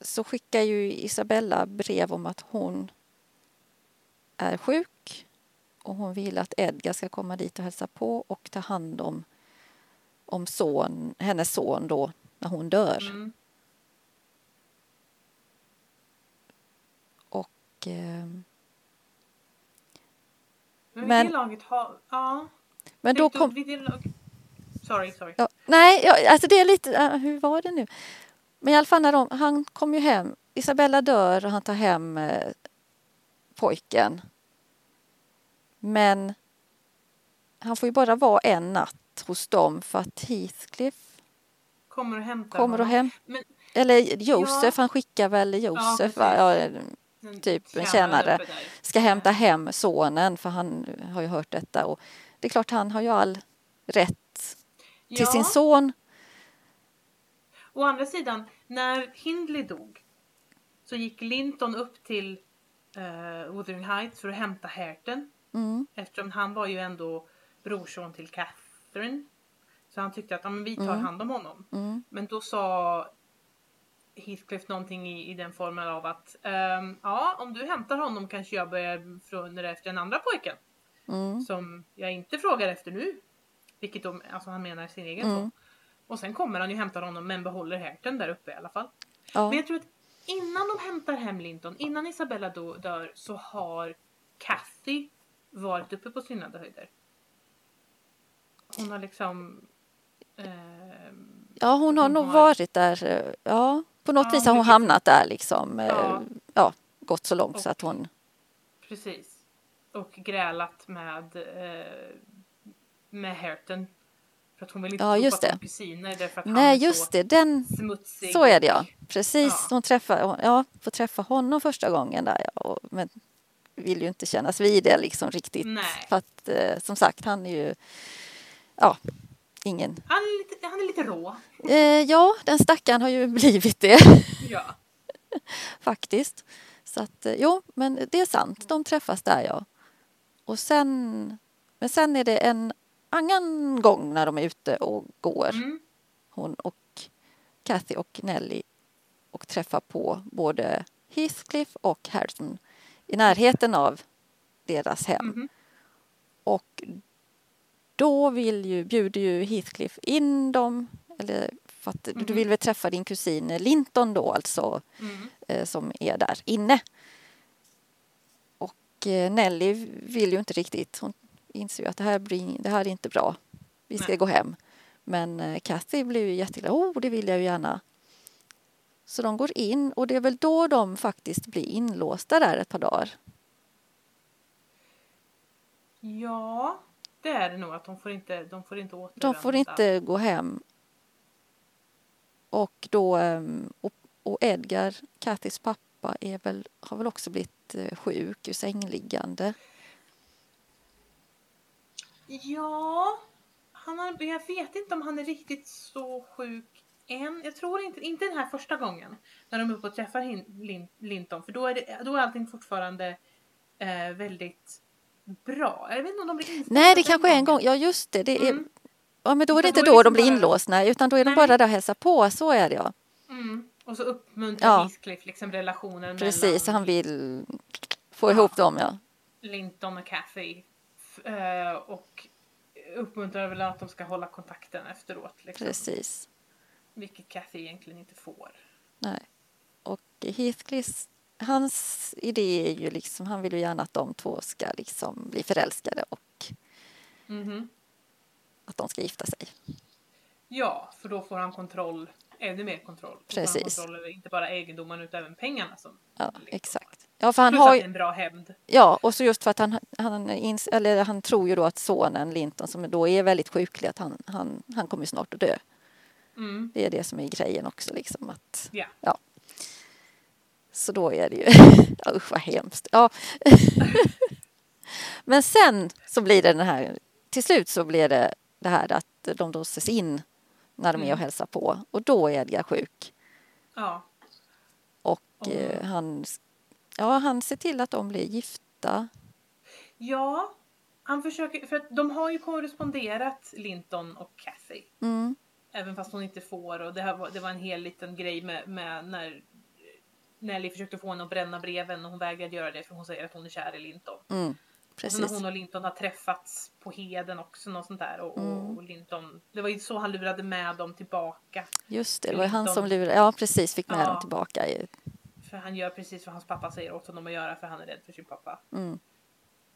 så skickar ju Isabella brev om att hon är sjuk och hon vill att Edgar ska komma dit och hälsa på och ta hand om, om son, hennes son då när hon dör. Mm. Och ehm, Men, Men- laget har, ja. men då kom... Sorry, sorry. Ja, nej, ja, alltså det är lite... äh, hur var det nu? Men i alla fall när de, han kom ju hem. Isabella dör och han tar hem eh, pojken. Men han får ju bara vara en natt hos dem för att Heathcliff Kommer och hämtar kommer och hem. Men Eller Josef, Ja. han skickar väl Josef. va? Ja, En typ en tjänare ska hämta hem sonen för han har ju hört detta och det är klart han har ju all rätt till Ja. sin son. Å andra sidan, när Hindley dog så gick Linton upp till uh, Wuthering Heights för att hämta Hareton. Mm, Eftersom han var ju ändå brorson till Catherine. Så han tyckte att ja, men vi tar Mm. hand om honom. mm, Men då sa Heathcliff någonting i, i den formen av att ehm, ja, om du hämtar honom kanske jag börjar fråga efter den andra pojken. mm, Som jag inte frågar efter nu. Vilket de, alltså han menar sin egen Mm. son. Och sen kommer han ju hämta honom men behåller Hareton där uppe i alla fall. ja, Men jag tror att innan de hämtar hem Linton, innan Isabella då, dör så har Kathy varit uppe på Synande höjder. Hon har liksom... ehm, ja, hon har hon nog har- varit där. eh, Ja, på något Ja, vis har hon hamnat där liksom. eh, Ja. Ja, gått så långt så Och- att hon... precis. Och grälat med, eh, med Hareton. För att hon vill inte Ja, just det. kusiner därför att han Nej, är just så det, den... smutsig. Så är det ja. Precis, Ja. hon träffar, ja, får träffa honom första gången där. Ja, och, men vill ju inte kännas vid det liksom riktigt. Nej. För att eh, som sagt, han är ju... Ja, ingen... Han är lite, han är lite rå. Eh, ja, den stackaren har ju blivit det Ja. faktiskt. Så att, eh, jo, men det är sant. De träffas där, ja. Och sen... Men sen är det en annan gång när de är ute och går. Mm. hon och Kathy och Nelly och träffar på både Heathcliff och Harrison i närheten av deras hem. Mhm. Och då vill ju, bjuder ju Heathcliff in dem, eller att du Mhm. vill väl träffa din kusin Linton då alltså, Mm. eh, som är där inne. Och eh, Nelly vill ju inte riktigt, hon inser ju att det här, blir, det här är inte bra. Vi ska Nej. gå hem. Men eh, Kathy blir ju jätteglad, oh det vill jag ju gärna. Så de går in och det är väl då de faktiskt blir inlåsta där ett par dagar. Ja, det är det nog att de får inte, de får inte återvända. De får inte gå hem. Och då, ehm, och, och Edgar, Kathys pappa, är väl, har väl också blivit eh, sjuk, ur sängliggande. Ja, han har, jag vet inte om han är riktigt så sjuk än. Jag tror inte, inte den här första gången när de är uppe och träffar Hin, Lin, Linton. För då är, det, då är allting fortfarande eh, väldigt bra. Jag vet inte om de blir inställda Nej, det kanske är en gång. Ja, just det. det är, Mm. ja, men då är det inte då då de blir bara- inlåsta, utan då är de Nej. bara där och hälsar på. Så är det, ja. Mm. Och så uppmuntrar Ja. Heathcliff liksom relationen Precis, mellan han vill få ihop dem, ja. Linton och Kathy. F- eh, och uppmuntrar väl att de ska hålla kontakten efteråt. Liksom. Precis. Vilket Kathy egentligen inte får. Nej. Och Heathcliff, hans idé är ju liksom, han vill ju gärna att de två ska liksom bli förälskade och Mhm. att de ska gifta sig. Ja, för då får han kontroll, ännu mer kontroll. Precis. Kontroll över inte bara egendomarna utan även pengarna. Som Ja, liksom. exakt. Ja, för han Plus har att det ju, är en bra hämnd. ja, och så just för att han, han, ins, eller han tror ju då att sonen Linton som då är väldigt sjuklig, att han, han, han kommer snart att dö. Mm. Det är det som är grejen också liksom att, Ja. ja. Så då är det ju, usch vad hemskt. Ja. Men sen så blir det den här, till slut så blir det det här att de då ses in när de är Mm. och hälsar på och då är Edgar sjuk ja. och Oh. han, ja han ser till att de blir gifta. Ja, han försöker, för att de har ju korresponderat Linton och Kathy. Mm, Även fast hon inte får och det, här var, det var en hel liten grej med, med när Nelly försökte få henne att bränna breven och hon vägrade göra det för hon säger att hon är kär i Linton. mm, Och så precis. när hon och Linton har träffats på Heden också något sånt där och, Mm. och Linton, det var ju så han lurade med dem tillbaka. Just det, det var ju han som lurade, ja precis, fick med Ja. dem tillbaka. För han gör precis vad hans pappa säger åt honom att göra för han är rädd för sin pappa. Mm,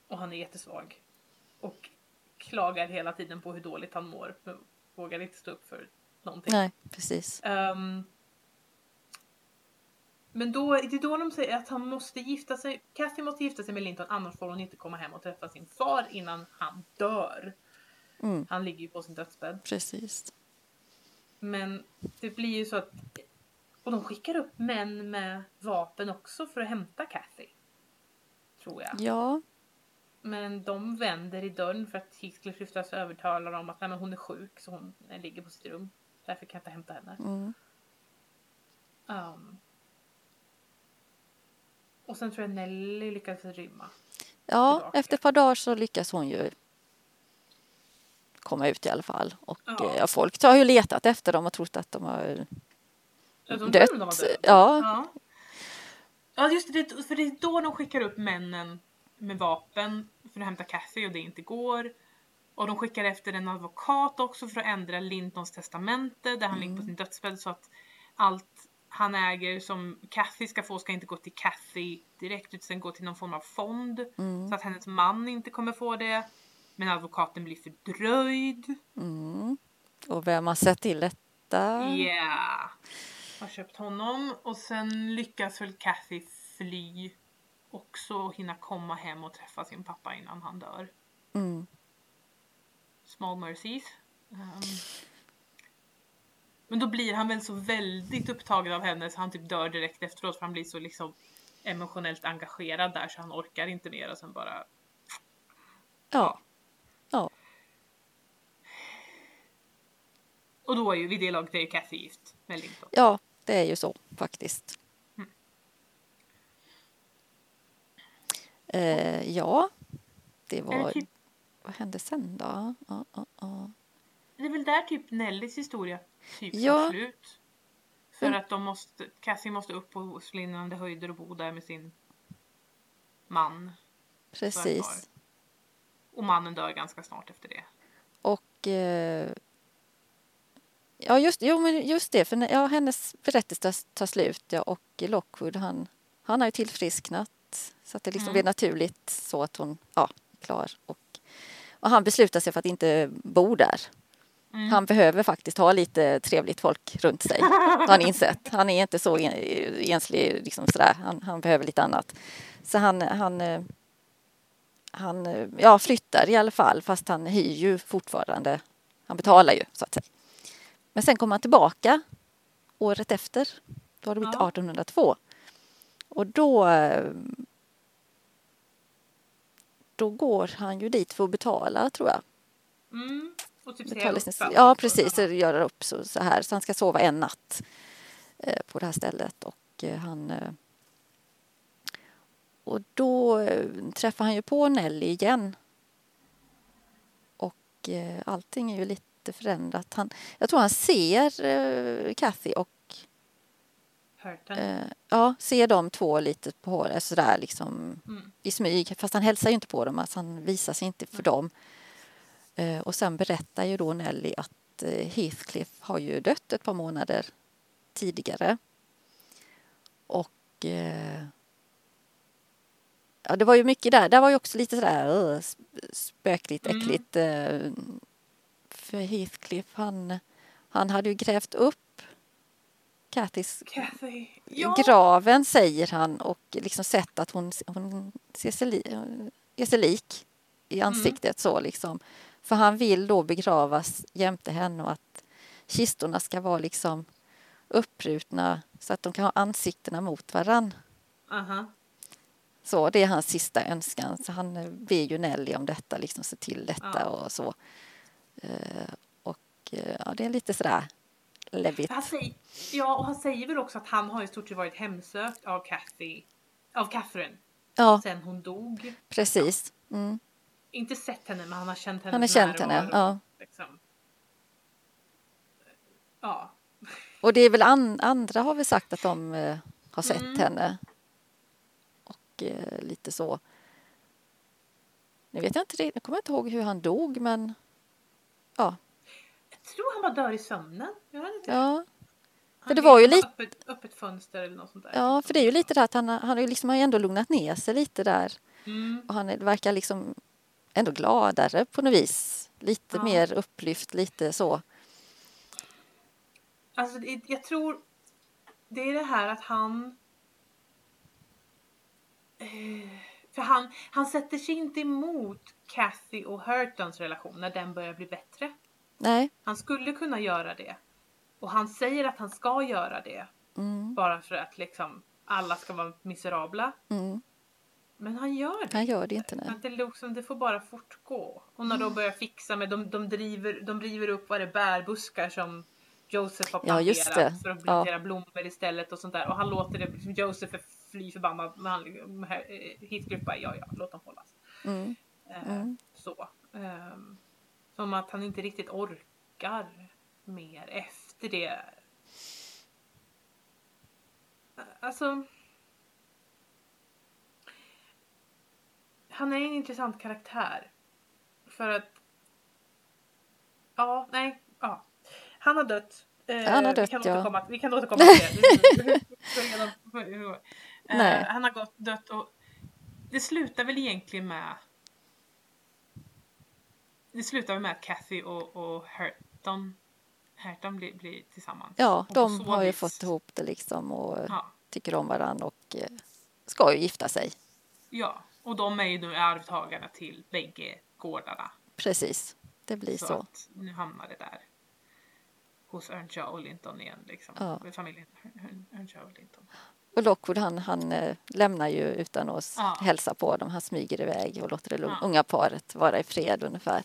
Och han är jättesvag. Och klagar hela tiden på hur dåligt han mår. Men vågar inte stå upp för någonting. nej, precis. Ehm, men då, det är då de säger att han måste gifta sig. Kathy måste gifta sig med Linton annars får hon inte komma hem och träffa sin far innan han dör. Mm, Han ligger ju på sin dödsbädd. precis. Men det blir ju så att Och de skickar upp män med vapen också för att hämta Kathy. Tror jag. Ja, Men de vänder i dörren för att Heathcliff lyftas övertalar om att nej, men hon är sjuk så hon ligger på sitt rum. Därför kan jag inte hämta henne. mm. Um. Och sen tror jag Nelly lyckas rymma. ja Tillbaka. efter ett par dagar så lyckas hon ju komma ut i alla fall. Och Ja. eh, folk har ju letat efter dem och trott att de har Ja, de dött. de döda. Ja, Ja. Ja just det, för det är då de skickar upp männen med vapen för att hämta Kathy och det inte går. Och de skickar efter en advokat också för att ändra Lintons testamente där han ligger på sin dödsbädd så att allt han äger som Kathy ska få ska inte gå till Kathy direkt utan gå till någon form av fond. Så att hennes man inte kommer få det. Men advokaten blir fördröjd. mm. och vem har sett till detta? Yeah. Har köpt honom och sen lyckas väl Kathy fly också och hinna komma hem och träffa sin pappa innan han dör. Mm. Small mercies. Um, men då blir han väl så väldigt upptagen av henne så han typ dör direkt efteråt för han blir så liksom emotionellt engagerad där så han orkar inte mer och sen bara Ja. ja, och då är ju vid det laget är ju Kathy gift med Linton. ja, det är ju så faktiskt. Mm. Eh, ja, det var... typ, Vad hände sen då? Ja, ja, ja. det är väl där typ Nellys historia typ Ja. slut. För Mm. att de måste, Cassie måste upp på slinnande höjder och bo där med sin man. Precis. Och mannen dör ganska snart efter det. Och... Eh, ja, just, jo, men just det. För ja, hennes berättelse tar, tar slut. Ja, och Lockwood, han, han har ju tillfrisknat. Så att det liksom Mm. blir naturligt så att hon ja, är klar. Och, och han beslutar sig för att inte bo där. Mm. Han behöver faktiskt ha lite trevligt folk runt sig. Har han insett. Han är inte så en- enslig liksom sådär. Han, han behöver lite annat. Så han, han, eh, han eh, ja, flyttar i alla fall fast han hyr ju fortfarande. Han betalar ju så att säga. Men sen kommer han tillbaka året efter. Då har det blivit Ja. 1802. Och då eh, då går han ju dit för att betala tror jag. Mm. Och typ säga ja, precis. Göra upp så, så här. Så han ska sova en natt eh, på det här stället. Och eh, han... Eh, och då träffar han ju på Nelly igen. Och allting är ju lite förändrat. Han, jag tror han ser Kathy och ja, ser de två lite på håret sådär liksom Mm. i smyg. Fast han hälsar ju inte på dem, alltså han visar sig inte för dem. Eh, och sen berättar ju då Nelly att eh, Heathcliff har ju dött ett par månader tidigare. Och eh, ja, det var ju mycket där. Där var ju också lite sådär spökligt, Mm. äckligt. Eh, för Heathcliff, han, han hade ju grävt upp Kathys Kathy. Ja. graven säger han och liksom sett att hon, hon ser sig, li, är sig lik i ansiktet så liksom. För han vill då begravas jämte henne och att kistorna ska vara liksom uppbrutna så att de kan ha ansiktena mot varann. Aha. Så det är hans sista önskan. Så han eh, ber ju Nelly om detta, liksom se till detta Ja. och så. Eh, och eh, ja, det är lite sådär läbbigt. Han säger, ja, och han säger väl också att han har i stort sett varit hemsökt av Kathy, av Catherine, Ja, sen hon dog. precis. Mm. Inte sett henne, men han har känt henne Han har känt henne, ja. Liksom. Ja. Och det är väl an, andra har vi sagt att de eh, har sett Mm. henne. Och eh, lite så. Nu vet jag inte jag kommer inte ihåg hur han dog men ja, Jag tror han bara dör i sömnen. Jag vet inte. ja, för det var ju lite- Öppet, öppet fönster eller något sånt där. ja för det är ju lite det att han, han har ju liksom ändå lugnat ner sig lite där. Mm. Och han verkar liksom ändå gladare på något vis. Lite Ja. mer upplyft, lite så. Alltså, jag tror det är det här att han... Eh, för han, han sätter sig inte emot Kathy och Hurtons relation när den börjar bli bättre. Nej, Han skulle kunna göra det. Och han säger att han ska göra det. Mm. Bara för att liksom alla ska vara miserabla. Mm. Men han gör det Han gör det inte. Att det, liksom, det får bara fortgå. Och när de börjar fixa med, de, de, driver, de river upp vad det är, bärbuskar som Joseph har Ja, planterat just det. för att Ja. plantera blommor istället och sånt där. Och han låter det, liksom, Joseph är fly förbannad. Men han, eh, Heathcliff bara, ja ja, låt dem hållas. Mm. Eh, Mm. Så. Ehm, som att han inte riktigt orkar mer efter det. Alltså. Han är en intressant karaktär. För att. Ja, nej, ja. Han har dött. Eh, Han har vi dött, kan ja. återkomma, Vi kan återkomma till det. Eh, Nej. Han har gått, dött och det slutar väl egentligen med det slutar väl med att Kathy och, och Herton Herton blir, blir tillsammans. Ja, de har ju vis- fått ihop det liksom och Ja, tycker om varandra och eh, ska ju gifta sig. ja, och de är ju nu arvtagarna till bägge gårdarna. Precis, det blir Så, så. att nu hamnar det där. Hos Earnshaw och Linton igen liksom. Ja. Familjen Earn- Earnshaw och Linton. Och Lockwood han, han eh, lämnar ju utan att Ja. hälsa på dem. Han smyger iväg och låter det Ja. unga paret vara i fred ungefär.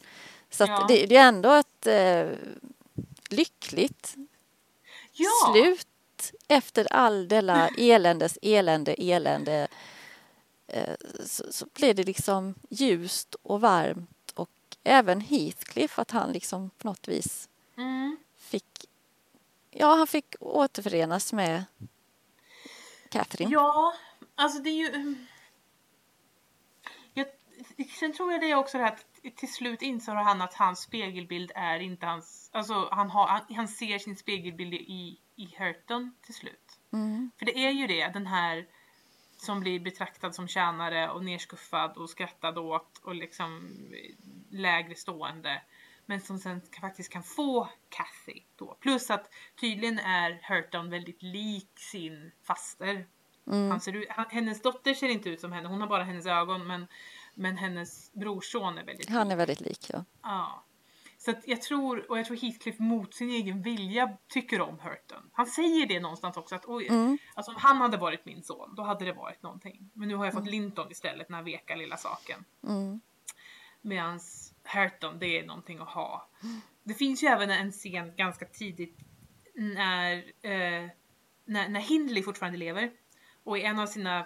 Så Ja. det, det är ändå ett eh, lyckligt slut efter all della eländes elände, elände. Eh, så, så blev det liksom ljust och varmt och även Heathcliff att han liksom på något vis Mm. fick Ja, han fick återförenas med Catherine. Ja, alltså det är ju... mm. Jag, sen tror jag det är också det här att till slut inser han att hans spegelbild är inte hans... Alltså han, har, han, han ser sin spegelbild i, i Hurton till slut. Mm. För det är ju det, den här som blir betraktad som tjänare och nerskuffad och skrattad åt och liksom lägre stående. Men som sen faktiskt kan få Kathy då. Plus att tydligen är Hurton väldigt lik sin faster. Mm. Han ser ut, han, hennes dotter ser inte ut som henne, hon har bara hennes ögon men, men hennes brorson är väldigt Han lik. är väldigt lik, ja. Ja. Så jag tror, och jag tror Heathcliff mot sin egen vilja tycker om Hurton. Han säger det någonstans också att oj, Mm. alltså om han hade varit min son då hade det varit någonting. Men nu har jag fått Linton istället, den här veka lilla saken. Mm. Medans Hurton, det är någonting att ha. Det finns ju även en scen ganska tidigt när, eh, när, när Hindley fortfarande lever. Och i en av sina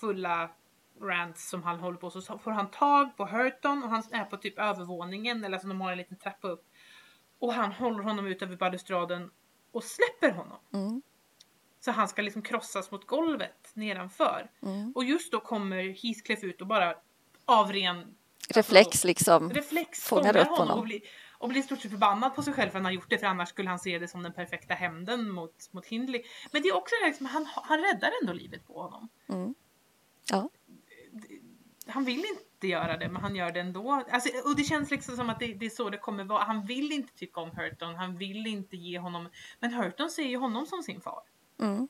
fulla rants som han håller på så får han tag på Hurton och han är på typ övervåningen eller som de har en liten trappa upp. Och han håller honom ut över balustraden och släpper honom. Mm. Så han ska liksom krossas mot golvet nedanför. Mm. Och just då kommer Heathcliff ut och bara av ren Reflex liksom. reflex Fångar upp honom, honom. och blir, och blir stort sett förbannad på sig själv för att han har gjort det för annars skulle han se det som den perfekta hämnden mot, mot Hindley. Men det är också liksom, han, han räddar ändå livet på honom. Mm. Ja. Han vill inte göra det men han gör det ändå. Alltså, och det känns liksom som att det, det är så det kommer vara. Han vill inte tycka om Hurton, han vill inte ge honom... Men Hurton ser ju honom som sin far. Mm.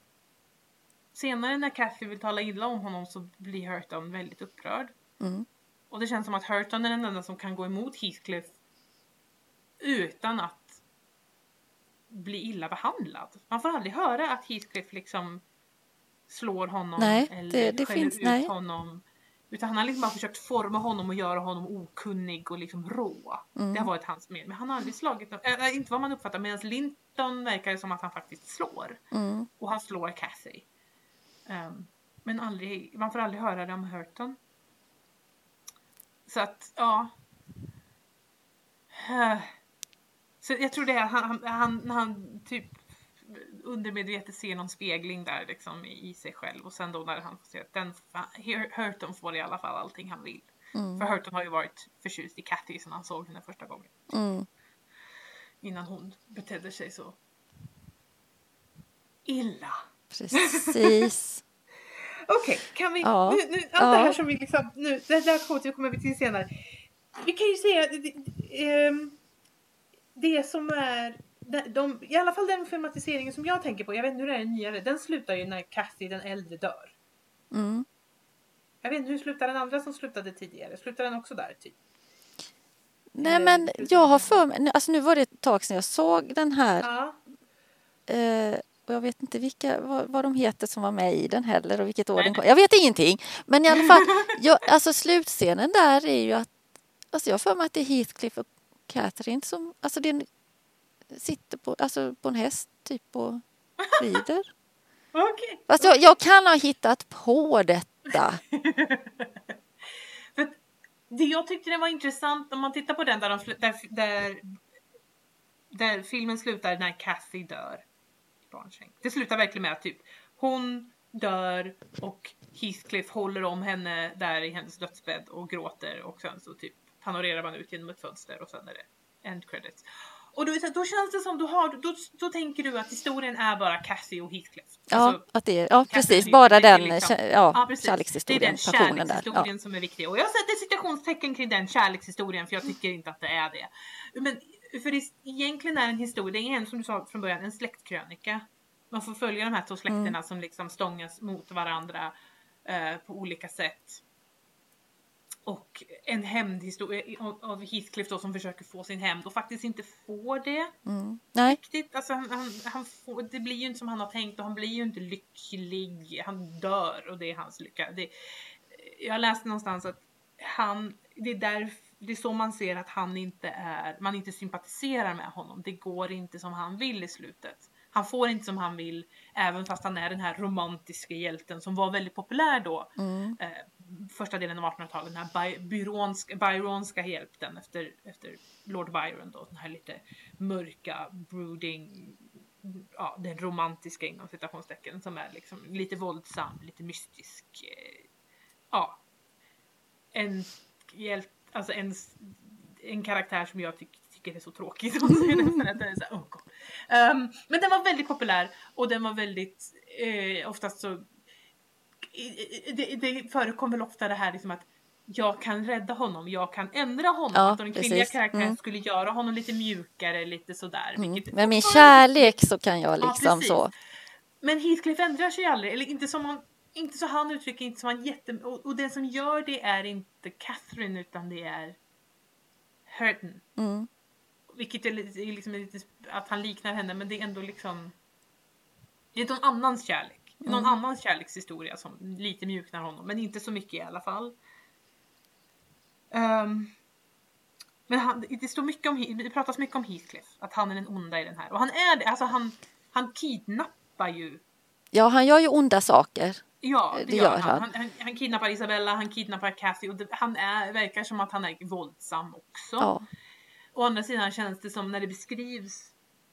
Senare när Kathy vill tala illa om honom så blir Hurton väldigt upprörd. Mm. Och det känns som att Hurton är den enda som kan gå emot Heathcliff utan att bli illa behandlad. Man får aldrig höra att Heathcliff liksom slår honom Nej, eller det- det skäller finns- ut nej. honom. Utan han har liksom bara försökt forma honom och göra honom okunnig och liksom rå. Mm. Det har varit hans med. Men han har aldrig slagit någon, äh, inte vad man uppfattar. Medan Linton verkar som att han faktiskt slår. Mm. Och han slår Kathy. Ehm, men aldrig, man får aldrig höra det om Hurton. Så att, ja. Eh, Så jag tror det är han, han, han, han typ undermedvetet ser någon spegling där liksom i, sig själv och sen då när han får se att den, Hurton får i alla fall allting han vill. Mm. För Hurton har ju varit förtjust i Kathy sen han såg henne första gången. Mm. Innan hon betedde sig så illa. Precis. Okej, kan vi... Ja. Nu, nu, allt Ja. det här som vi liksom... Nu, det där kommer vi kommer vi till senare. Vi kan ju säga... Det, det, ehm, det som är... De, de, I alla fall den filmatiseringen som jag tänker på, jag vet inte hur det är nyare, den slutar ju när Kathy den äldre dör. Mm. Jag vet inte, hur slutar den andra som slutade tidigare? Slutar den också där typ? Nej men jag har för mig, alltså nu var det ett tag sedan jag såg den här Ja. eh, Och jag vet inte vilka, vad, vad de heter som var med i den heller och vilket år Nej. den kom. Jag vet ingenting. Men i alla fall, jag, alltså slutscenen där är ju att, alltså jag har för mig att det är Heathcliff och Catherine som, alltså det är en- sitter på, alltså på en häst typ och rider. Okej. Fast jag, jag kan ha hittat på detta. För det jag tyckte det var intressant om man tittar på den där, de, där, där, där filmen slutar när Kathy dör. Det slutar verkligen med att typ hon dör och Heathcliff håller om henne där i hennes dödsbädd och gråter och sen så typ panorerar man ut genom ett fönster och sen är det end credits. Och då, då känns det som du har, då, då tänker du att historien är bara Kathy och Heathcliff. Ja, Alltså, att det är, ja precis. Bara den liksom- kä- ja, precis. kärlekshistorien, Det är den passionen där. kärlekshistorien Ja. som är viktig. Och jag sätter citationstecken kring den kärlekshistorien för jag tycker inte att det är det. Men för det, egentligen är en historia, det är en som du sa från början, en släktkrönika. Man får följa de här två släkterna Mm. som liksom stångas mot varandra eh, på olika sätt. Och en hämndhistoria av- Heathcliff då som försöker få sin hämnd och faktiskt inte får det Mm. Nej, riktigt. Alltså han, han, han får, det blir ju inte som han har tänkt och han blir ju inte lycklig. Han dör och det är hans lycka. Det, jag läste någonstans att han, det är, där, det är så man ser att han inte är, man inte sympatiserar med honom. Det går inte som han vill i slutet. Han får inte som han vill, även fast han är den här romantiska hjälten som var väldigt populär då. mm. Eh, första delen av 1800-talet, den här by, byronska, byronska efter, efter Lord Byron då, den här lite mörka, brooding, ja, den romantiska inom citationstecken som är liksom lite våldsam, lite mystisk. Eh, ja. En hjält, alltså en, en karaktär som jag tyck, tycker är så tråkig. Så det är nästan är så här, oh um, men den var väldigt populär och den var väldigt, eh, oftast så det, det förekom väl ofta det här liksom att jag kan rädda honom, jag kan ändra honom. Ja, att den kvinnliga precis. karaktären Mm. skulle göra honom lite mjukare, lite sådär. Mm. Med min kärlek så kan jag Ja, liksom precis. så. Men Heathcliff ändrar sig aldrig, eller inte som han, inte så han uttrycker, inte som han jätte... Och, och den som gör det är inte Catherine utan det är Hurton. Mm. Vilket är lite, är liksom lite att han liknar henne men det är ändå liksom Det är någon annans kärlek. Någon Mm. annans kärlekshistoria som lite mjuknar honom men inte så mycket i alla fall. Ehm, men han, det står mycket om, det pratas mycket om Heathcliff. Att han är den onda i den här. Och han är det. Alltså han, han kidnappar ju. Ja, han gör ju onda saker. Ja, det, Det gör gör han. han. Han, han. Han kidnappar Isabella, han kidnappar Kathy och det, han är, verkar som att han är våldsam också. Ja. Å andra sidan känns det som när det beskrivs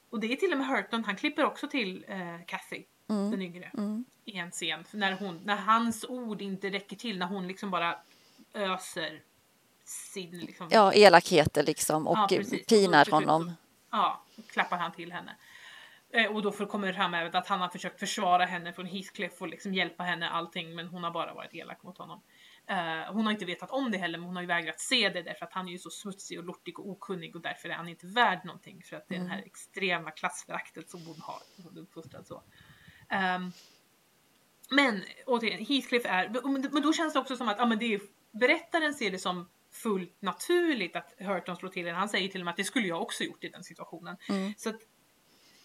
och det är till och med Hurton, han klipper också till eh, Kathy, Mm. den yngre, Mm. i en scen. När, hon, när hans ord inte räcker till, när hon liksom bara öser sin liksom, ja, elakheter liksom och Ja, pinar honom. Ja, klappar han till henne. Eh, och då kommer det fram även att han har försökt försvara henne från Heathcliff och liksom hjälpa henne allting men hon har bara varit elak mot honom. Eh, hon har inte vetat om det heller men hon har ju vägrat se det därför att han är ju så smutsig och lortig och okunnig och därför är han inte värd någonting för att det är det här extrema klassföraktet som hon har. Hon är uppfostrad så. Ehm, men återigen, Heathcliff är, men då känns det också som att ja, men det är, berättaren ser det som fullt naturligt att Hurton slår till henne. Han säger till och med att det skulle jag också gjort i den situationen. Mm. Så att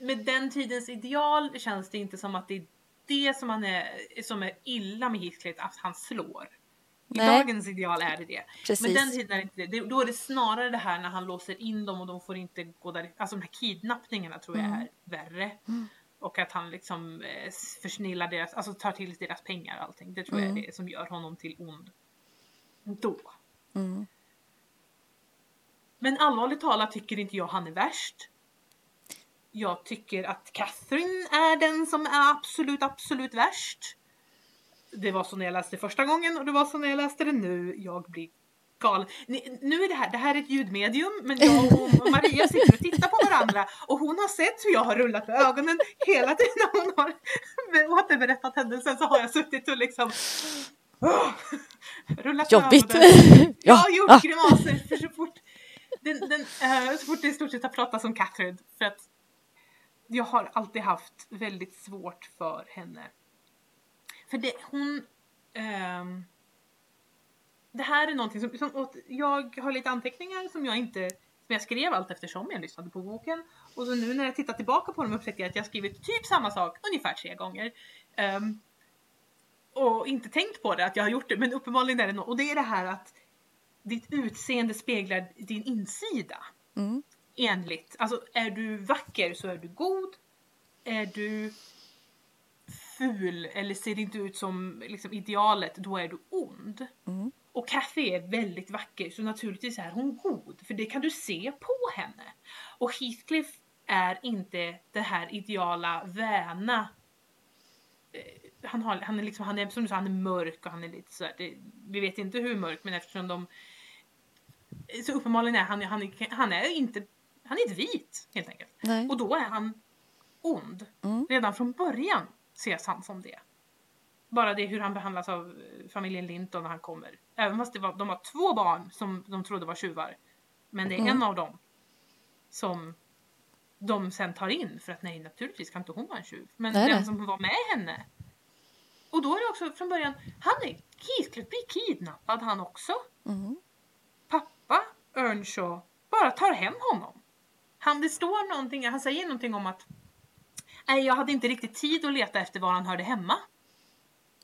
med den tidens ideal känns det inte som att det är det som, han är, som är illa med Heathcliff, att han slår. I Nej. dagens ideal är det det. Precis. Men den tiden är det inte det. Då är det snarare det här när han låser in dem och de får inte gå där. Alltså de här kidnappningarna tror jag Mm. är värre. Och att han liksom eh, försnillar deras, alltså tar till sig deras pengar och allting. Det tror jag Mm. är det som gör honom till ond. Då. Mm. Men allvarligt talat tycker inte jag han är värst. Jag tycker att Catherine är den som är absolut, absolut värst. Det var så när jag läste det första gången och det var så när jag läste det nu. Jag blir Ni- Nu är det här, det här är ett ljudmedium men jag och Maria sitter och tittar på varandra och hon har sett hur jag har rullat med ögonen hela tiden när hon har återberättat händelsen så har jag suttit och liksom oh, rullat med Jobbigt. ögonen. Jag har gjort ah. grimaser för så fort, den, den, eh, så fort det i stort sett har pratats om Catherine. För att jag har alltid haft väldigt svårt för henne. För det, hon... ehm, det här är någonting som, som jag har lite anteckningar som jag inte Men jag skrev allt eftersom jag lyssnade på boken. Och så nu när jag tittar tillbaka på dem upptäckte jag att jag skrivit typ samma sak ungefär tre gånger. Um, och inte tänkt på det att jag har gjort det men uppenbarligen är det något. Och det är det här att ditt utseende speglar din insida. Mm. Enligt, alltså är du vacker så är du god. Är du ful eller ser inte ut som liksom, idealet, då är du ond. Mm. Och Kathy är väldigt vacker så naturligtvis är hon god för det kan du se på henne. Och Heathcliff är inte det här ideala väna. Eh, Han, har, han är liksom, han är som du sa, han är mörk och han är lite sådär, det, vi vet inte hur mörk men eftersom de så uppenbarligen är han, han, är, han är inte, han är inte vit helt enkelt. Nej. Och då är han ond. Mm. Redan från början ses han som det. Bara det hur han behandlas av eh, familjen Linton när han kommer. Även fast det var, de var två barn som de trodde var tjuvar. Men det är Mm. en av dem som de sen tar in för att nej naturligtvis kan inte hon vara en tjuv. Men Nej, den nej. som var med henne. Och då är det också från början, han är Heathcliff blir kidnappad han också. Mm. Pappa Earnshaw bara tar hem honom. Han, det står någonting, han säger någonting om att nej jag hade inte riktigt tid att leta efter var han hörde hemma.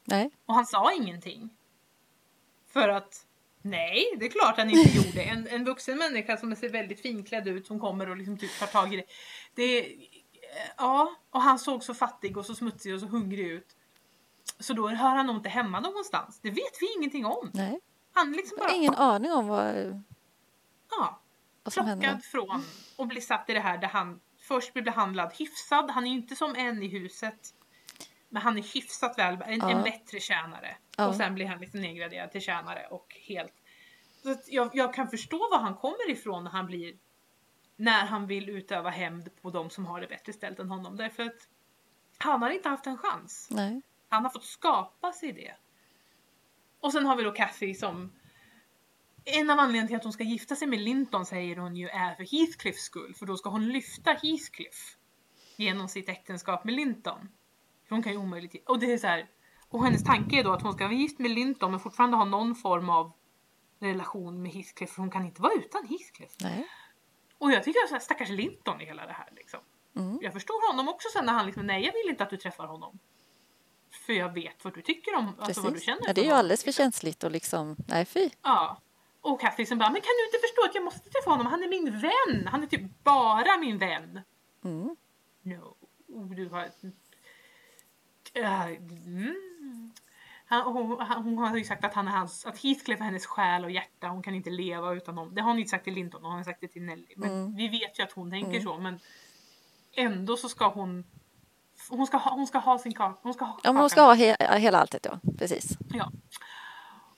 Nej. Och han sa ingenting. För att nej, det är klart han inte gjorde. En, en vuxen människa som ser väldigt finklädd ut som kommer och liksom typ tar tag i det. det. Ja, och han såg så fattig och så smutsig och så hungrig ut. Så då hör han nog inte hemma någonstans. Det vet vi ingenting om. Nej. Han liksom bara, ingen aning om vad, ja, vad som plockad från och blir satt i det här där han först blir behandlad hyfsad. Han är ju inte som en i huset. Men han är hyfsat väl, en, Ja. en bättre tjänare. Ja. Och sen blir han liksom nedgraderad till tjänare och helt... Så jag, jag kan förstå var han kommer ifrån när han blir... När han vill utöva hämnd på de som har det bättre ställt än honom. Därför att han har inte haft en chans. Nej. Han har fått skapa sig det. Och sen har vi då Kathy som en av anledningarna till att hon ska gifta sig med Linton säger hon ju är för Heathcliffs skull. För då ska hon lyfta Heathcliff genom sitt äktenskap med Linton. Hon kan ju omöjligt... Och det är så här, Och hennes tanke är då att hon ska vara gift med Linton men fortfarande ha någon form av relation med Heathcliff. För hon kan inte vara utan Heathcliff. Nej. Och jag tycker så här, stackars Linton i hela det här liksom. Mm. Jag förstår honom också sen när han liksom, nej jag vill inte att du träffar honom. För jag vet vad du tycker om, alltså vad du Precis. känner Ja, det är ju alldeles för liksom. känsligt och liksom, nej fy. Ja. Och Kathy som bara, men kan du inte förstå att jag måste träffa honom? Han är min vän! Han är typ bara min vän. Mm. No. Oh, du har... Äh, mm. Han, hon, han, hon har ju sagt att, han är hans, att Heathcliff är hennes själ och hjärta. Hon kan inte leva utan honom. Det har hon inte sagt till Linton, hon har sagt det till Nelly. Men Mm. vi vet ju att hon tänker Mm. så. Men ändå så ska hon... Hon ska ha, hon ska ha sin kaka. Hon ska ha Ja, hon ska ha he hela alltet ja, precis. Ja.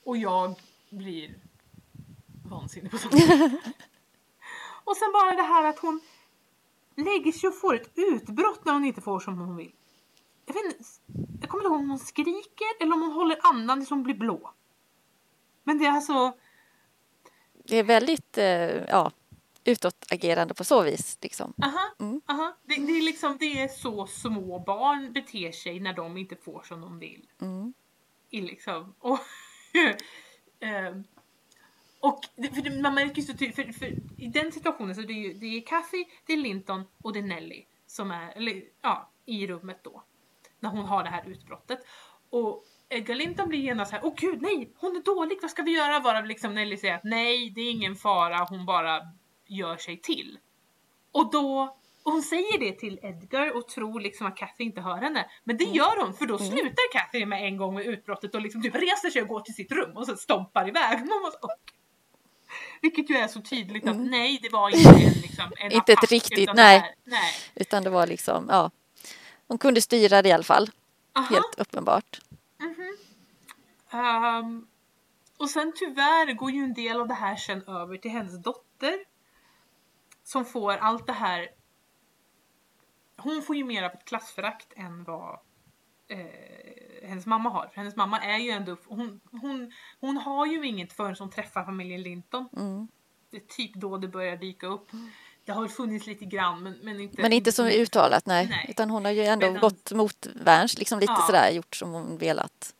Och jag blir vansinnig på sånt. och sen bara det här att hon lägger sig och får ett utbrott när hon inte får som hon vill. Jag, vet inte, jag kommer inte ihåg om hon skriker eller om hon håller andan tills hon blir blå. Men det är alltså, Det är väldigt, eh, ja, utåtagerande på så vis liksom. aha, Mm. aha. Det, det är liksom, det är så små barn beter sig när de inte får som de vill. Mm. i liksom. Och, ehm, och för man märker så tydligt, för, för i den situationen så det är ju det är Kathy, det är Linton och det är Nelly som är, eller ja, i rummet då. När hon har det här utbrottet. Och Edgar Linton blir genast så här, åh gud nej, hon är dålig, vad ska vi göra? Varav liksom Nelly säger att nej, det är ingen fara, hon bara gör sig till. Och då och hon säger det till Edgar och tror liksom att Kathy inte hör henne. Men det gör hon för då Mm. slutar Kathy med en gång med utbrottet och liksom typ reser sig och går till sitt rum och så stompar iväg. Man bara "Åh." Vilket ju är så tydligt att Mm. nej det var inte en, liksom, en Inte ett attack, riktigt, utan det nej. här- nej. Utan det var liksom, ja. Hon kunde styra det i alla fall, Aha. helt uppenbart. Mhm. Ehm, och sen tyvärr går ju en del av det här sen över till hennes dotter. Som får allt det här. Hon får ju mer av ett klassförakt än vad eh, hennes mamma har. För hennes mamma är ju ändå, hon, hon, hon har ju inget förrän hon träffar familjen Linton. Mm. Det är typ då det börjar dyka upp. Det har väl funnits lite grann men, men inte Men inte mycket. uttalat, nej. Nej. Utan hon har ju ändå Medan- gått mot värns, liksom lite Ja. sådär gjort som hon velat.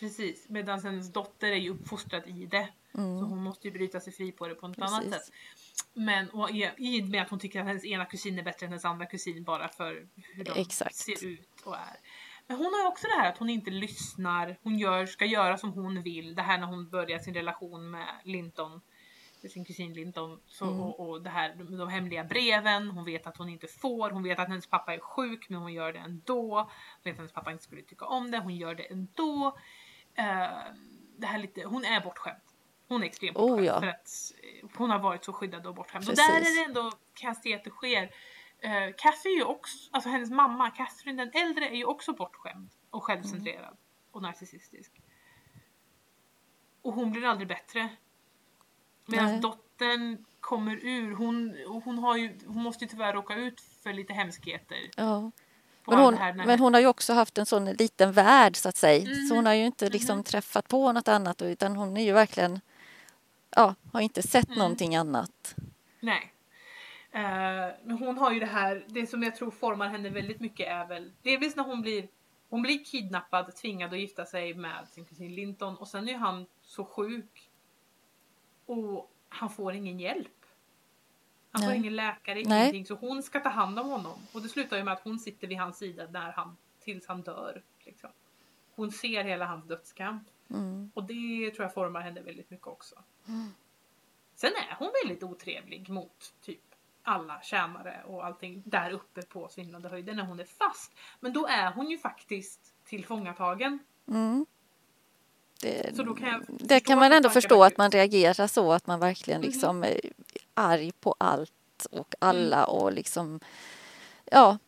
Precis, medan hennes dotter är ju uppfostrad i det. Så hon måste ju bryta sig fri på det på något annat Mm. Precis. sätt. Men och i och med att hon tycker att hennes ena kusin är bättre än hennes andra kusin bara för hur de Exakt. ser ut och är. Men hon har ju också det här att hon inte lyssnar, hon gör, ska göra som hon vill. Det här när hon börjar sin relation med Linton, sin kusin Linton. Så, Mm. och, och det här de, de hemliga breven, hon vet att hon inte får, hon vet att hennes pappa är sjuk men hon gör det ändå. Hon vet att hennes pappa inte skulle tycka om det, hon gör det ändå. Eh, det här lite, hon är bortskämd. Hon är extremt Oh, bortskämd ja. för att eh, hon har varit så skyddad och bortskämd. Och där är det ändå kan jag se att det sker. Uh, Kathy är ju också, alltså hennes mamma, Catherine den äldre är ju också bortskämd och självcentrerad och narcissistisk. Och hon blir aldrig bättre. Medan Nej. dottern kommer ur, hon, hon, har ju, hon måste ju tyvärr råka ut för lite hemskheter. Ja. Men hon, men hon har ju också haft en sån liten värld så att säga. Mhm. Så hon har ju inte liksom träffat på något annat utan hon är ju verkligen, ja, har inte sett Mm. någonting annat. Nej. Men hon har ju det här, det som jag tror formar henne väldigt mycket är väl delvis när hon blir hon blir kidnappad, tvingad att gifta sig med sin kusin Linton och sen är han så sjuk och han får ingen hjälp. Han får Nej. ingen läkare, Nej. ingenting. Så hon ska ta hand om honom. Och det slutar ju med att hon sitter vid hans sida när han, tills han dör. Liksom. Hon ser hela hans dödskamp. Mm. Och det tror jag formar henne väldigt mycket också. Sen är hon väldigt otrevlig mot typ alla tjänare och allting där uppe på svindlande höjden när hon är fast. Men då är hon ju faktiskt tillfångatagen. Mm. Det, Så då kan det kan man ändå förstå att man reagerar så att man verkligen Mhm. liksom är arg på allt och Mm. alla och liksom ja,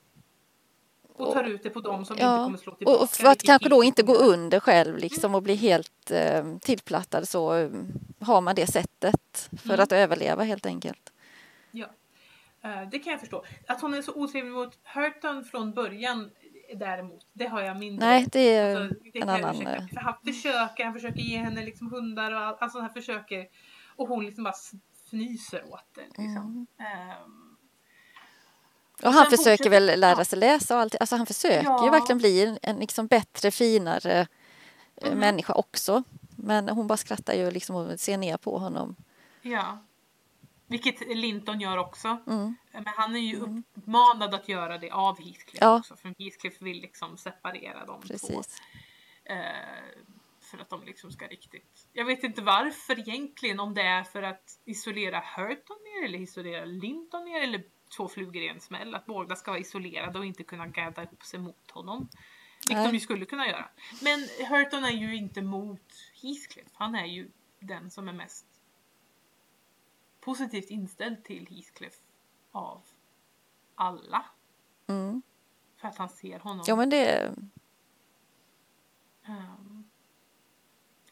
Och tar ut det på dem som inte ja. kommer slå tillbaka. och, för att kanske då inte gå under själv liksom och bli helt eh, tillplattad så eh, har man det sättet för Mm. att överleva helt enkelt. Ja. Eh, det kan jag förstå. Att hon är så otrevlig mot Hurton från början däremot, det har jag mindre. Nej, det är Alltså, det en annan... ursäkta. eh, För han försöker, han försöker ge henne liksom hundar och allt, alltså han försöker och hon liksom bara fnyser åt det. Liksom. Ehm, Och han försöker väl lära sig läsa och allt. Alltså han försöker ju Ja. verkligen bli en, en liksom bättre, finare eh, Mhm. människa också. Men hon bara skrattar ju liksom och ser ner på honom. ja. Vilket Linton gör också. Mm. Men han är ju uppmanad att göra det av Heathcliff Ja. också. För Heathcliff vill liksom separera dem två. Precis. Eh, för att de liksom ska riktigt... Jag vet inte varför egentligen. Om det är för att isolera Hurton mer eller isolera Linton mer eller två flugor i en smäll. Att båda ska vara isolerade och inte kunna gadda ihop sig mot honom. Vilket Nej. de ju skulle kunna göra. Men Hurton är ju inte mot Heathcliff. Han är ju den som är mest positivt inställd till Heathcliff av alla. Mm. För att han ser honom. Ja men det, Ehm,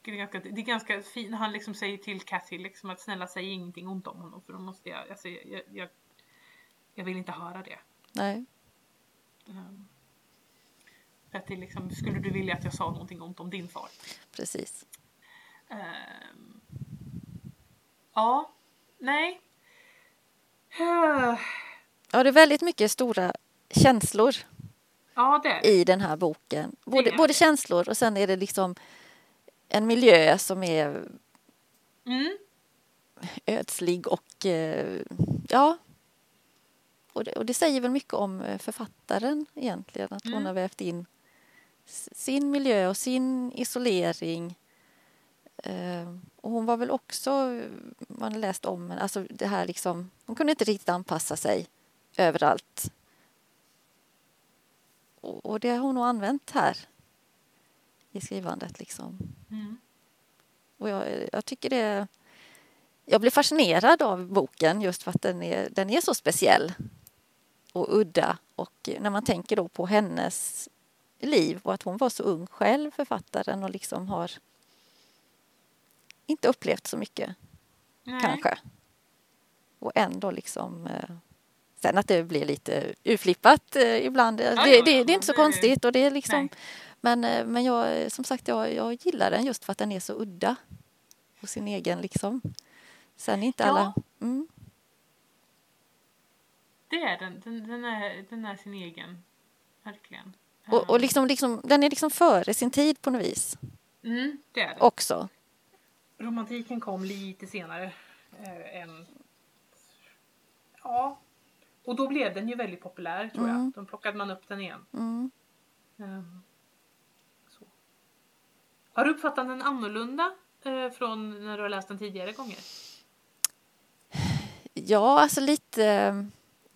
det, är ganska, det är ganska fint han liksom säger till Cathy liksom att snälla säg ingenting ont om honom för då måste jag, alltså, jag, jag, jag, vill inte höra det. nej. Ehm, för att det är liksom, skulle du vilja att jag sa någonting ont om din far? Precis. Ehm, ja, nej. Eh, Ja det är väldigt mycket stora känslor Ja, i den här boken. Både, både känslor och sen är det liksom en miljö som är Mm, ödslig och eh, ja. Och det, och det säger väl mycket om eh, författaren egentligen att hon Mm. har vävt in sin miljö och sin isolering. Och hon var väl också, man har läst om, men alltså det här liksom, hon kunde inte riktigt anpassa sig överallt. Och, och det har hon nog använt här i skrivandet liksom. mm, Och jag, jag tycker det... Jag blir fascinerad av boken just för att den är, den är så speciell och udda. Och när man tänker då på hennes liv och att hon var så ung själv, författaren, och liksom har inte upplevt så mycket, nej. kanske. Och ändå liksom... Eh, sen att det blir lite urflippat eh, ibland, det, ja, det, ja, det, är inte så det- konstigt. Och det är liksom, Nej. men, eh, men jag, som sagt, jag, jag gillar den just för att den är så udda. Och sin egen liksom. Sen är inte Ja. alla... Mm, Det är den. Den, den, är, den är sin egen. Verkligen. och och liksom, liksom, den är liksom före sin tid på något vis Mm, det är det. också. Romantiken kom lite senare eh, än... Ja. Och då blev den ju väldigt populär tror Mm. jag. Då plockade man upp den igen. Mm. Så. Har du uppfattat den annorlunda eh, från när du har läst den tidigare gånger? Ja, alltså lite...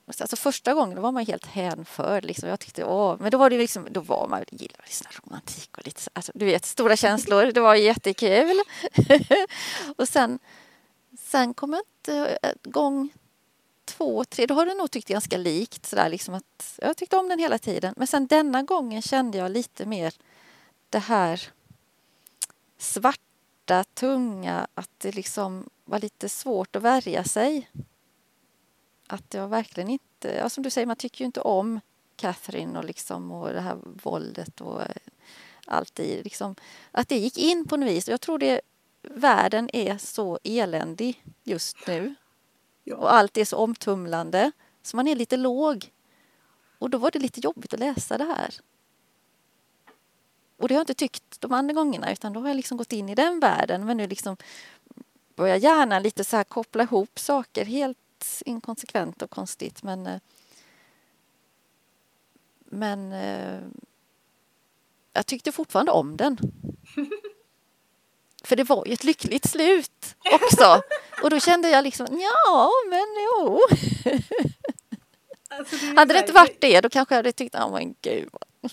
Alltså första gången då var man helt hänförd. Liksom. Jag tyckte, åh, men då var det ju liksom, då var man, gillade ju romantik och lite alltså, du vet, stora känslor. Det var jättekul. och sen, sen kom jag inte, eh, gång två, tre, då har du nog tyckt ganska likt. Så där, liksom att, jag tyckte om den hela tiden. Men sen denna gången kände jag lite mer det här svarta, tunga, att det liksom var lite svårt att värja sig. Att jag verkligen inte, ja, som du säger, man tycker ju inte om Catherine och, liksom, och det här våldet och eh, allt i liksom, att det gick in på något vis. Jag tror det, världen är så eländig just nu och allt är så omtumlande så man är lite låg. Och då var det lite jobbigt att läsa det här. Och det har jag inte tyckt de andra gångerna utan då har jag liksom gått in i den världen men nu liksom börjar hjärnan lite så här koppla ihop saker helt inkonsekvent och konstigt men eh, men eh, jag tyckte fortfarande om den. För det var ju ett lyckligt slut också. Och då kände jag liksom, ja men jo. Alltså, det Hade det inte varit det då kanske jag hade tyckt, oh men gud.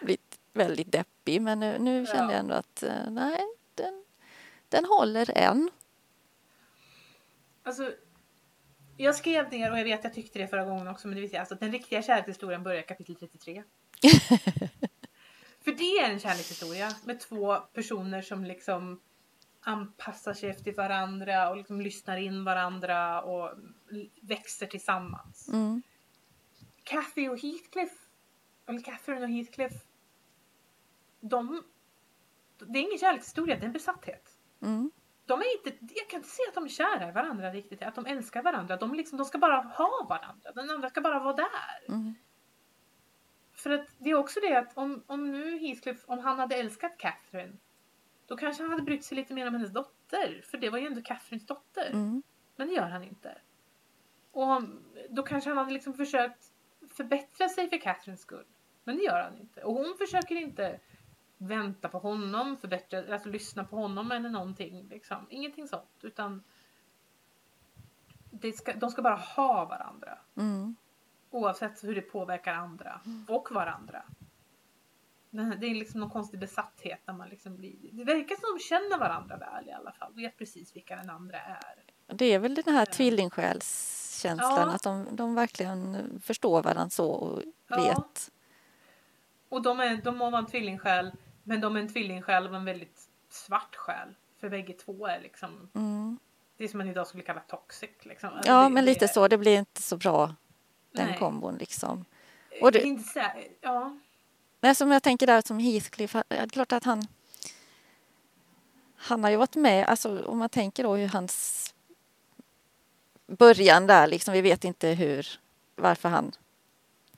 Blivit väldigt deppig. Men nu, nu kände Ja. jag ändå att eh, nej, den, den håller än. Alltså, jag skrev ner och jag vet att jag tyckte det förra gången också men det vill säga alltså, den riktiga kärlekshistorien börjar kapitel 33. För det är en kärlekshistoria med två personer som liksom anpassar sig efter varandra och liksom lyssnar in varandra och växer tillsammans. Mm, Kathy och Heathcliff, eller Catherine och Heathcliff, de, det är ingen kärlekshistoria, det är en besatthet. mm, De är inte, jag kan inte se att de är kära i varandra riktigt, att de älskar varandra. De, liksom, de ska bara ha varandra, den andra ska bara vara där. mm, För att det är också det att om, om nu Heathcliff, om han hade älskat Catherine, då kanske han hade brytt sig lite mer om hennes dotter. För det var ju ändå Catherines dotter. mm, Men det gör han inte. Och om- då kanske han hade liksom försökt förbättra sig för Catherines skull. Men det gör han inte. Och hon försöker inte vänta på honom, förbättra, alltså lyssna på honom eller någonting. Liksom. Ingenting sånt. Utan det ska, de ska bara ha varandra. mm. Oavsett hur det påverkar andra och varandra. Det är liksom någon konstig besatthet när man liksom blir... Det verkar som de känner varandra väl i alla fall. Vet precis vilka den andra är. Det är väl den här tvillingsjälskänslan Ja. att de, de verkligen förstår varandra så och Ja. vet. Och de, är, de må vara en tvillingsjäl, men de är en tvillingsjäl av en väldigt svart själ. För bägge två är liksom, Mm. det är som man idag skulle kalla toxic. Liksom. Alltså Ja, det, men det lite är- så. Det blir inte så bra den Nej. kombon liksom. Och Och det, det- inte så här, ja. Nej, som jag tänker där som Heathcliff, det är klart att han han har ju varit med, alltså om man tänker då hur hans början där liksom, vi vet inte hur, varför han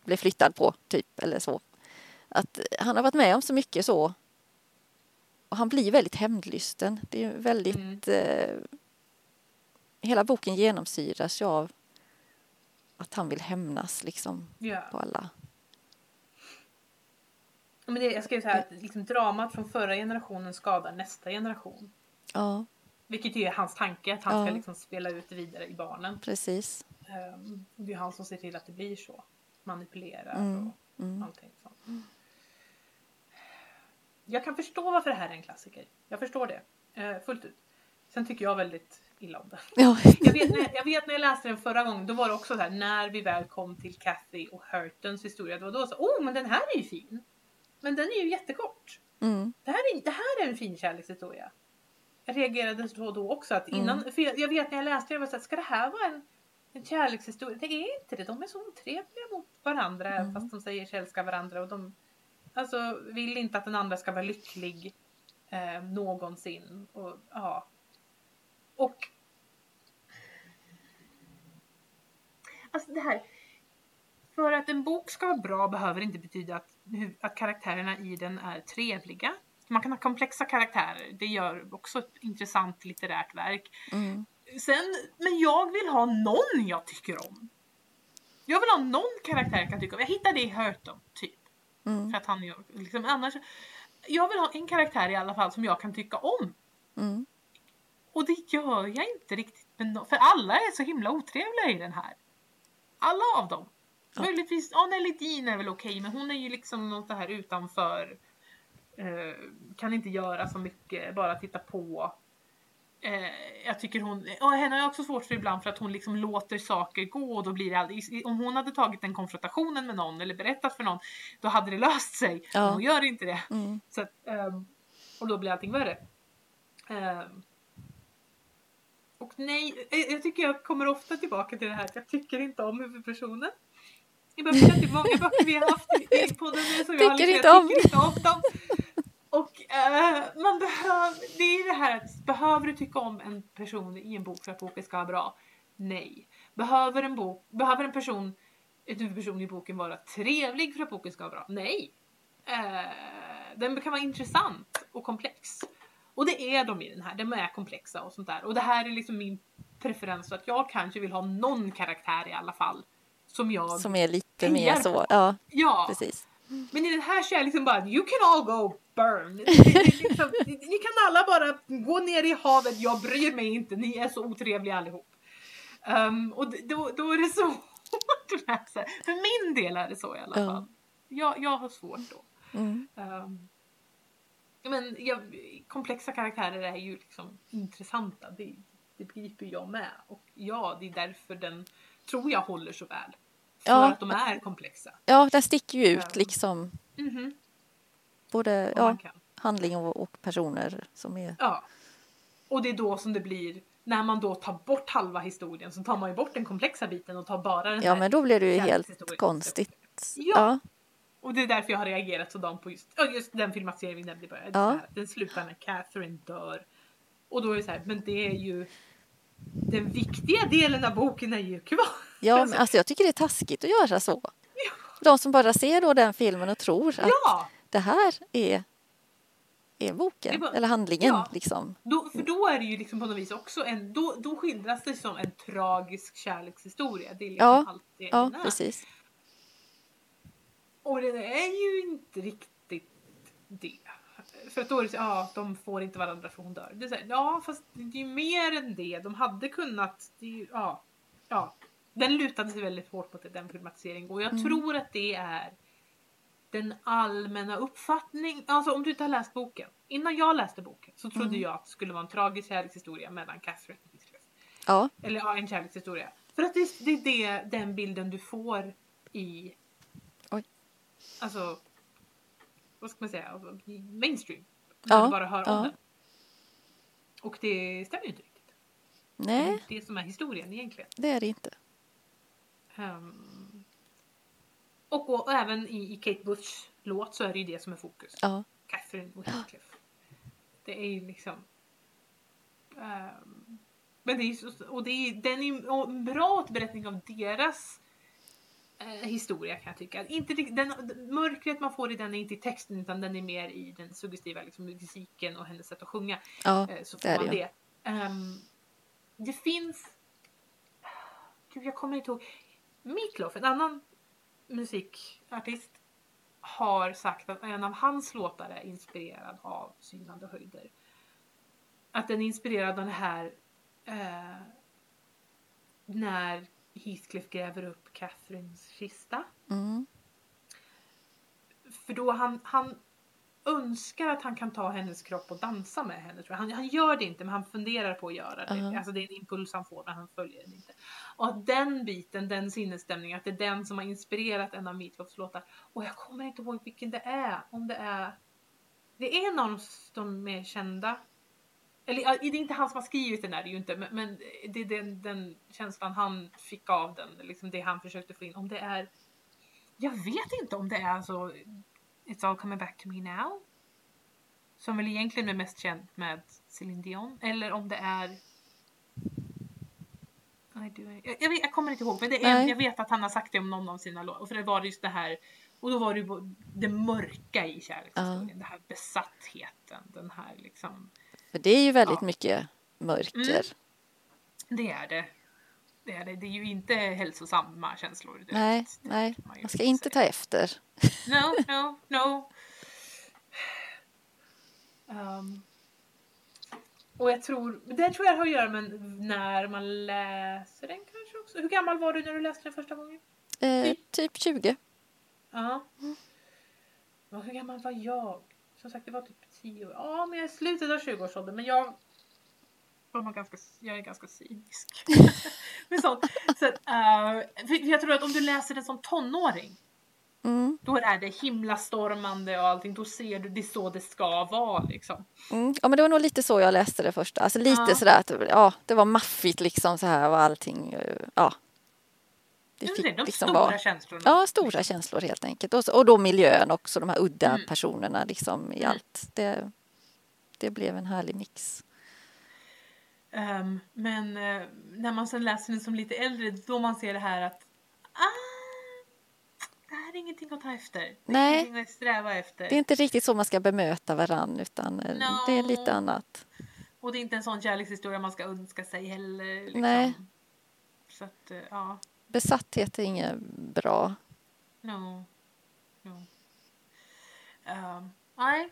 blev flyttad på typ eller så. Att han har varit med om så mycket så och han blir väldigt hämndlysten. Det är väldigt, Mm. eh, hela boken genomsyras ju av att han vill hämnas liksom ja. på alla. Men det, jag skrev så här att liksom, dramat från förra generationen skadar nästa generation. Ja, Vilket är hans tanke, att han ska Ja. liksom spela ut det vidare i barnen. precis. Och det är han som ser till att det blir så. Manipulerar Mm, och mm. allting sånt. Jag kan förstå varför det här är en klassiker. Jag förstår det. eh, fullt ut. Sen tycker jag väldigt illa om det. Ja. Jag vet, när, jag vet när jag läste den förra gången, då var det också så här när vi väl kom till Kathy och Hurtons historia, det var då så oh men den här är ju fin. Men den är ju jättekort. Mm. Det här är, det här är en fin kärlekshistoria. Jag reagerade så då också att innan, för jag, jag vet när jag läste det, jag var så här, ska det här vara en, en kärlekshistoria? Det är inte det, de är så otrevliga mot varandra Mm. fast de säger sig älska varandra och de alltså, vill inte att den andra ska vara lycklig eh, någonsin. Och, ja. och Alltså det här. För att en bok ska vara bra behöver inte betyda att, att karaktärerna i den är trevliga. Man kan ha komplexa karaktärer. Det gör också ett intressant litterärt verk. Mm. Sen, men jag vill ha någon jag tycker om. Jag vill ha någon karaktär jag kan tycka om. Jag hittade det i Hurton, typ. Mm. För att han gör, liksom, annars. Jag vill ha en karaktär i alla fall som jag kan tycka om. Mm. Och det gör jag inte riktigt no- För alla är så himla otrevliga i den här. Alla av dem. Ja. Möjligtvis, ja Nelly Dean är väl okej men hon är ju liksom något så här utanför. Eh, kan inte göra så mycket, bara titta på. Eh, jag tycker hon, och henne har jag också svårt för ibland för att hon liksom låter saker gå och då blir det aldrig, om hon hade tagit den konfrontationen med någon eller berättat för någon då hade det löst sig. Ja. Men hon gör inte det. Mm. Så att, ehm, och då blir allting värre. Ehm, och nej, eh, jag tycker jag kommer ofta tillbaka till det här att jag tycker inte om huvudpersonen. I början till många böcker vi har haft i- podden nu som jag har Tycker inte jag om. tycker inte om dem. Och eh, man behöver, det är det här att behöver du tycka om en person i en bok för att boken ska vara bra? Nej. Behöver en bok, behöver en person, en huvudperson i boken vara trevlig för att boken ska vara bra? Nej. Eh, den kan vara intressant och komplex. Och det är de i den här, de är komplexa och sånt där. Och det här är liksom min preferens för att jag kanske vill ha någon karaktär i alla fall. Som jag, Som är lite mer så. Ja, ja. precis. Men i den här så är jag liksom bara, you can all go burn. Det, det, liksom, ni kan alla bara gå ner i havet, jag bryr mig inte, ni är så otrevliga allihop. Um, och då, då är det svårt att läsa. För min del är det så i alla Ja. fall. Jag, jag har svårt då. Mm. Um, men jag, komplexa karaktärer är ju liksom intressanta. Det, det begriper jag med. Och ja, det är därför den tror jag håller så väl. För Ja. att de är komplexa. Ja, den sticker ju ut liksom. Mhm. Både Om ja, handling och, och personer som är... Ja. Och det är då som det blir, när man då tar bort halva historien så tar man ju bort den komplexa biten och tar bara den Ja, här. men då blir det ju helt konstigt. Ja. Ja, Och det är därför jag har reagerat sådant på just, just den filmatiseringen vi nämnde i början. Ja. Den slutar när Catherine dör. Och då är det så här, men det är ju den viktiga delen av boken är ju kvar. ja men alltså jag tycker det är taskigt att göra så. De som bara ser då den filmen och tror att Ja! det här är, är boken, var- eller handlingen ja. liksom. Då, för då är det ju liksom på något vis också en, då, då skildras det som en tragisk kärlekshistoria. Det är liksom Ja, allt det Ja, är. precis. Och det är ju inte riktigt det. För att då är det så, ja, de får inte varandra för hon dör. Det är så här, ja, fast det är ju mer än det. De hade kunnat, det är, ju- ja, ja. Den lutade sig väldigt hårt mot den filmatiseringen och jag Mm. tror att det är den allmänna uppfattning, alltså om du inte har läst boken. Innan jag läste boken så trodde Mm. jag att det skulle vara en tragisk kärlekshistoria mellan Catherine och Heathcliff. Ja, Eller ja, en kärlekshistoria. För att det, det är det, den bilden du får i... Oj. Alltså... Vad ska man säga? Alltså, mainstream. Ja, När du bara hör om ja. den. Och det stämmer ju inte riktigt. Det är nej, inte det som är historien egentligen. det är det inte. Ehm, och, och även i, i Kate Bushs låt så är det ju det som är fokus. Ja, Catherine och Heathcliff. Det är ju liksom... ehm, men det är och det är, den är en bra återberättning av deras historia kan jag tycka. Inte, den, mörkret man får i den är inte i texten utan den är mer i den suggestiva liksom, musiken och hennes sätt att sjunga. ja, Eh, så det får är man det. det. Ehm, det finns... Gud, jag kommer inte ihåg. Meatloaf, en annan musikartist, har sagt att en av hans låtar är inspirerad av Synande höjder. Att den är inspirerad av det här eh, när Heathcliff gräver upp Catherines kista. Mm. För då han, han önskar att han kan ta hennes kropp och dansa med henne. Tror jag. Han, han gör det inte men han funderar på att göra det. Ja. Alltså det är en impuls han får men han följer den inte. Och att den biten, den sinnesstämningen, att det är den som har inspirerat en av Meatloafs låtar. Och jag kommer inte ihåg vilken det är. Om det är... Det är en av de mer kända. Eller det är inte han som har skrivit den där, det är ju inte. Men, men det är den, den känslan han fick av den. Liksom det han försökte få in. Om det är... Jag vet inte om det är så It's all coming back to me now. Som väl egentligen är mest känd med Celine Dion. Eller om det är... Jag, jag, jag kommer inte ihåg men det är, Nej. jag vet att han har sagt det om någon av sina låtar. För det var just det här Och då var det ju det mörka i kärlekshistorien, den här besattheten, den här liksom, För det är ju väldigt Ja. mycket mörker. Mm. det är det. Det är det. Det är ju inte hälsosamma känslor. direkt. Nej, nej, ju man ska säga. inte ta efter. No, no, no. Um, och jag tror, det tror jag har att göra med när man läser den kanske också. Hur gammal var du när du läste den första gången? Eh, typ 20. Ja. Och hur gammal var jag? Som sagt, det var typ 10 år. Ja, men jag är i slutet av 20-årsåldern. Men jag var nog ganska, jag är ganska cynisk. med sånt. Så eh, för jag tror att om du läser den som tonåring Mm, Då är det himlastormande och allting. Då ser du, det är så det ska vara liksom. mm. Ja, men det var nog lite så jag läste det första. Alltså lite Ja. sådär att ja, det var maffigt liksom så här och allting. eh, Ja. Det Det fick är de liksom stora vara. känslorna. Ja, stora känslor helt enkelt. Och, så, och då miljön också, de här udda Mm. personerna liksom i Mm. allt. Det, det blev en härlig mix. Ehm, men eh, när man sen läser den som lite äldre, då man ser det här att ah, det här är ingenting att ta efter. Det är Nej. ingenting att sträva efter. Det är inte riktigt så man ska bemöta varann utan eh, No. det är lite annat. Och det är inte en sån kärlekshistoria man ska önska sig heller. Liksom. Nej. Så att, eh, ja. Besatthet är inget bra. No. no. Ehm, nej.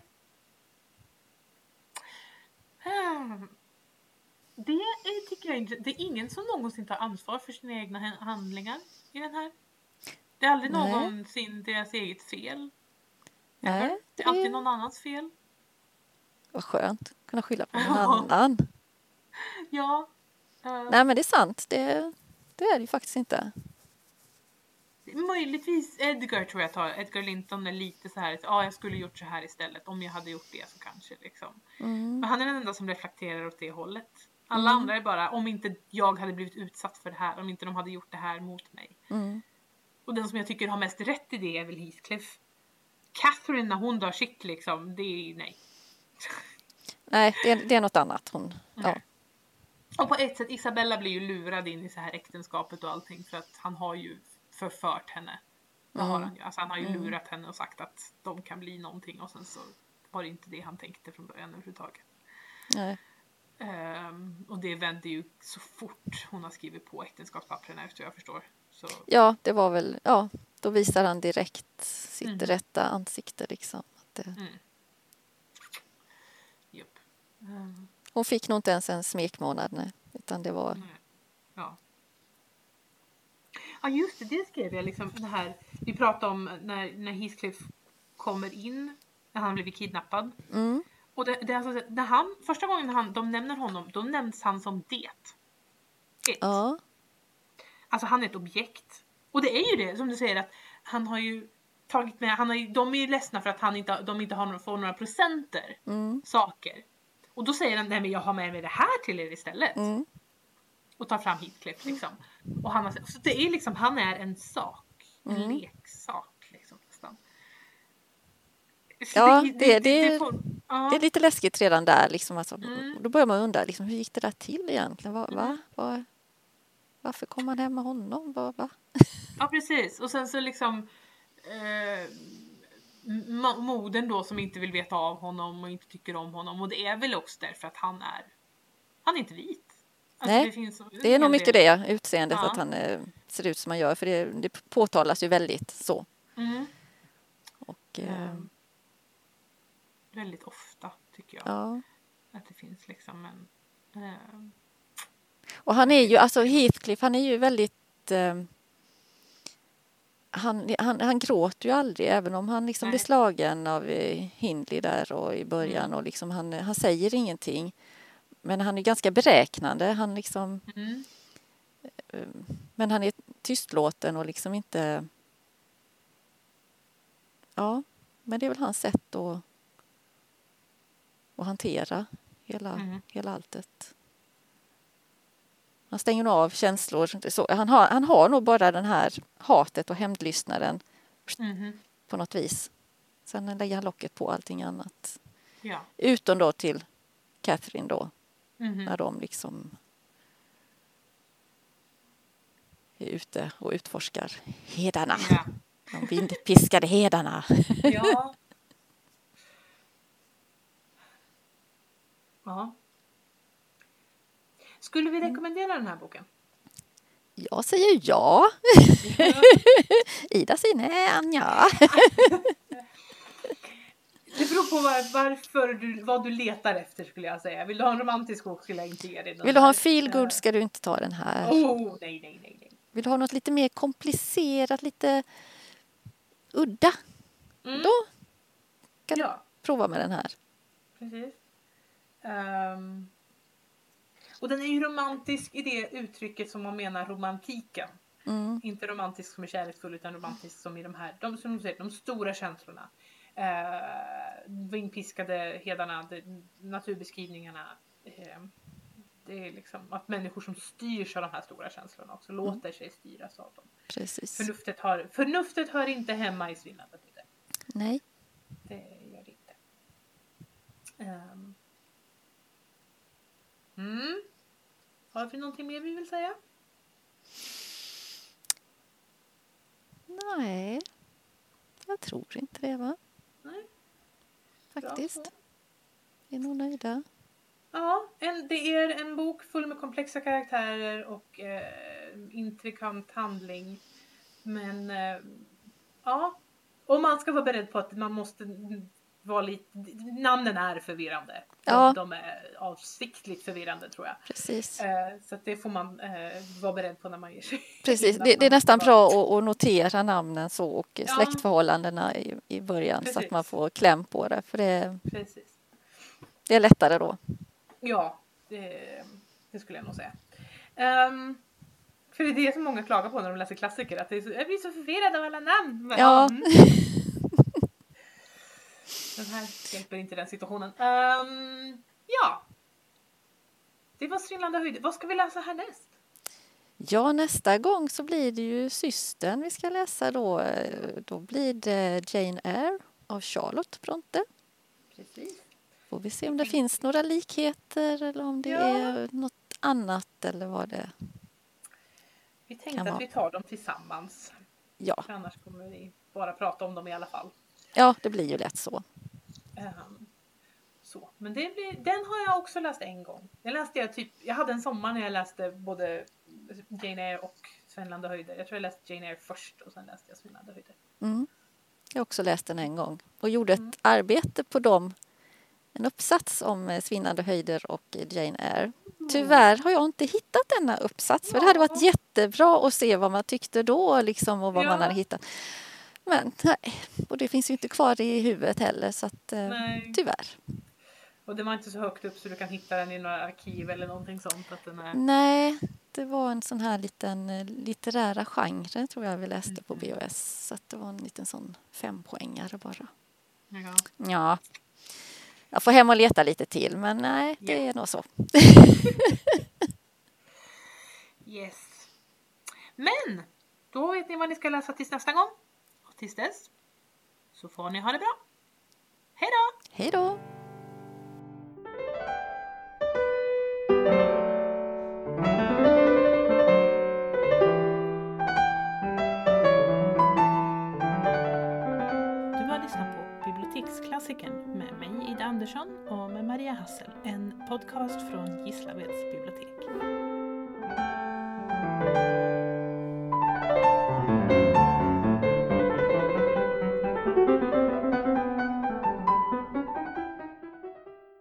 Ehm, det är, tycker jag inte. Det är ingen som någonsin tar ansvar för sina egna handlingar i den här. Det är aldrig Nej. någonsin deras eget fel. Nej, Det det är alltid är någon annans fel. vad skönt. Kunna skylla på någon annan. Ja. eh, Nej men det är sant. Det, det är det ju faktiskt inte. Möjligtvis Edgar tror jag tar. Edgar Linton är lite så här. Ja, ah, jag skulle gjort så här istället. Om jag hade gjort det så kanske liksom. Mm. Men han är den enda som reflekterar åt det hållet. Alla Mm. andra är bara, om inte jag hade blivit utsatt för det här, om inte de hade gjort det här mot mig. Mm. Och den som jag tycker har mest rätt i det är väl Heathcliff. Catherine när hon dör shit liksom, det är nej. Nej, det är, det är något annat. Hon, ja. Och på ett sätt, Isabella blir ju lurad in i så här äktenskapet och allting för att han har ju förfört henne. Det har Mm. han ju. Alltså han har ju Mm. lurat henne och sagt att de kan bli någonting och sen så var det inte det han tänkte från början överhuvudtaget. Nej. Ehm, och det vänder ju så fort hon har skrivit på äktenskapspappren efter jag förstår. Så, Ja, det var väl, ja, då visar han direkt sitt Mm. rätta ansikte liksom. Att det, mm. Japp. Ehm, hon fick nog inte ens en smekmånad, nej. Utan det var. Ja. Ja just det, det skrev jag liksom det här. Vi pratade om när, när Heathcliff kommer in, när han blivit kidnappad. mm, Och det, det är alltså, när han, första gången han, de nämner honom, då nämns han som det. Ett. ja, Alltså han är ett objekt. Och det är ju det som du säger att han har ju tagit med, han har ju, de är ju ledsna för att han inte, de inte har, några- får några presenter, mm, saker. Och då säger han, nej men jag har med mig det här till er istället. mm, Och tar fram Heathcliff liksom. Och han så det är liksom, han är en sak. En Mm. leksak liksom nästan. Så Ja, det- det- får, ja. det är lite läskigt redan där liksom. Alltså, Mm. Då börjar man undra, liksom, hur gick det där till egentligen? Va, va? Va? Varför kom han hem med honom? Va, va? Ja precis och sen så liksom eh, mo- modern då som inte vill veta av honom och inte tycker om honom och det är väl också därför att han är han är inte vit. Alltså, Nej, finns Det är nog mycket det, utseendet, Ja. att han eh, ser ut som han gör. För det, det påtalas ju väldigt så. Mm. Och, eh, Ehm, väldigt ofta tycker jag ja. att det finns liksom en ehm, Och han är ju, alltså Heathcliff, han är ju väldigt... Han, han, han gråter ju aldrig, även om han liksom Nej. blir slagen av eh, Hindley där och i början. Mm. Och liksom han, han säger ingenting. Men han är ganska beräknande. Han liksom, mm. eh, men han är tystlåten och liksom inte... Ja, men det är väl hans sätt att, att hantera hela, Mm. hela alltet. Han stänger nog av känslor. Så, han, har, han har nog bara den här hatet och hämndlystnaden Mhm. på något vis. Sen lägger han locket på allting annat. ja. Utom då till Catherine då, Mhm. när de liksom är ute och utforskar hedarna. ja. De vindpiskade hedarna. Ja. ja. Skulle vi rekommendera den här boken? Jag säger ja. Ida säger nej, ja. Det beror på var, varför du, vad du letar efter skulle jag säga. Vill du ha en romantisk bok skulle jag inte ge dig den Vill du ha en här. feel good ska du inte ta den här. Oh, nej, nej, nej, nej. Vill du ha något lite mer komplicerat, lite udda, Mm. då kan du Ja, prova med den här. precis. Ehm, och den är ju romantisk i det uttrycket som man menar romantiken. Mm. Inte romantisk som är kärleksfull utan romantisk som i de här, de, som säger, de stora känslorna. Eh, vindpiskade hedarna, det, naturbeskrivningarna. Eh, det är liksom att människor som styrs av de här stora känslorna också låter sig styras av dem. Precis. Förnuftet hör, förnuftet hör inte hemma i svindlande tider. Nej. Det gör det inte. Ehm. Mm. Har vi någonting mer vi vill säga? Nej. Jag tror inte det va? Nej. Faktiskt. Vi är nog nöjda. Ja, en, det är en bok full med komplexa karaktärer och eh, intrikant handling. Men eh, ja, och man ska vara beredd på att man måste vara lite, namnen är förvirrande. De, Ja. de är avsiktligt förvirrande tror jag. Precis. Eh, så det får man eh, vara beredd på när man ger sig Precis. Det, det är nästan bra att, att notera namnen så och släktförhållandena i, i början så att Precis. man får kläm på det. För det, Precis. det är lättare då. Ja, det, det skulle jag nog säga. Ehm, för det är det som många klagar på när de läser klassiker, att det är så, jag blir så förvirrad av alla namn. Ja. mm. Den här hjälper inte den situationen. Ehm, ja. Det var Svindlande höjder. Vad ska vi läsa härnäst? Ja, nästa gång så blir det ju systern vi ska läsa då. Då blir det Jane Eyre av Charlotte Bronte. Precis. Får vi se om det finns några likheter eller om det Ja. är något annat eller vad det Vi tänkte att vara. vi tar dem tillsammans. Ja, För annars kommer vi bara prata om dem i alla fall. Ja det blir ju lätt så. Ehm, så. Men det blir, den har jag också läst en gång. Den läste jag typ, jag hade en sommar när jag läste både Jane Eyre och Svindlande höjder. Jag tror jag läste Jane Eyre först och sen läste jag Svindlande höjder. Mm. Jag har också läst den en gång och gjorde ett Mm. arbete på dem. En uppsats om eh, Svinnande höjder och Jane Eyre. Tyvärr har jag inte hittat denna uppsats. För det hade varit Ja. jättebra att se vad man tyckte då liksom, och vad man Ja. hade hittat. Men nej, och det finns ju inte kvar i huvudet heller så att eh, Nej. tyvärr. Och den var inte så högt upp så du kan hitta den i några arkiv eller någonting sånt. Att den är... Nej, det var en sån här liten eh, litterära genre tror jag vi läste på Mm. BOS. Så att det var en liten sån fempoängare bara. Ja. Ja, jag får hem och leta lite till men nej, det Ja. är nog så. Yes. Men då vet ni vad ni ska läsa tills nästa gång. Tills dess så får ni ha det bra. Hej då! Hej då! Du har lyssnat på Biblioteksklassikern med mig Ida Andersson och med Maria Hassel. En podcast från Gislaveds bibliotek.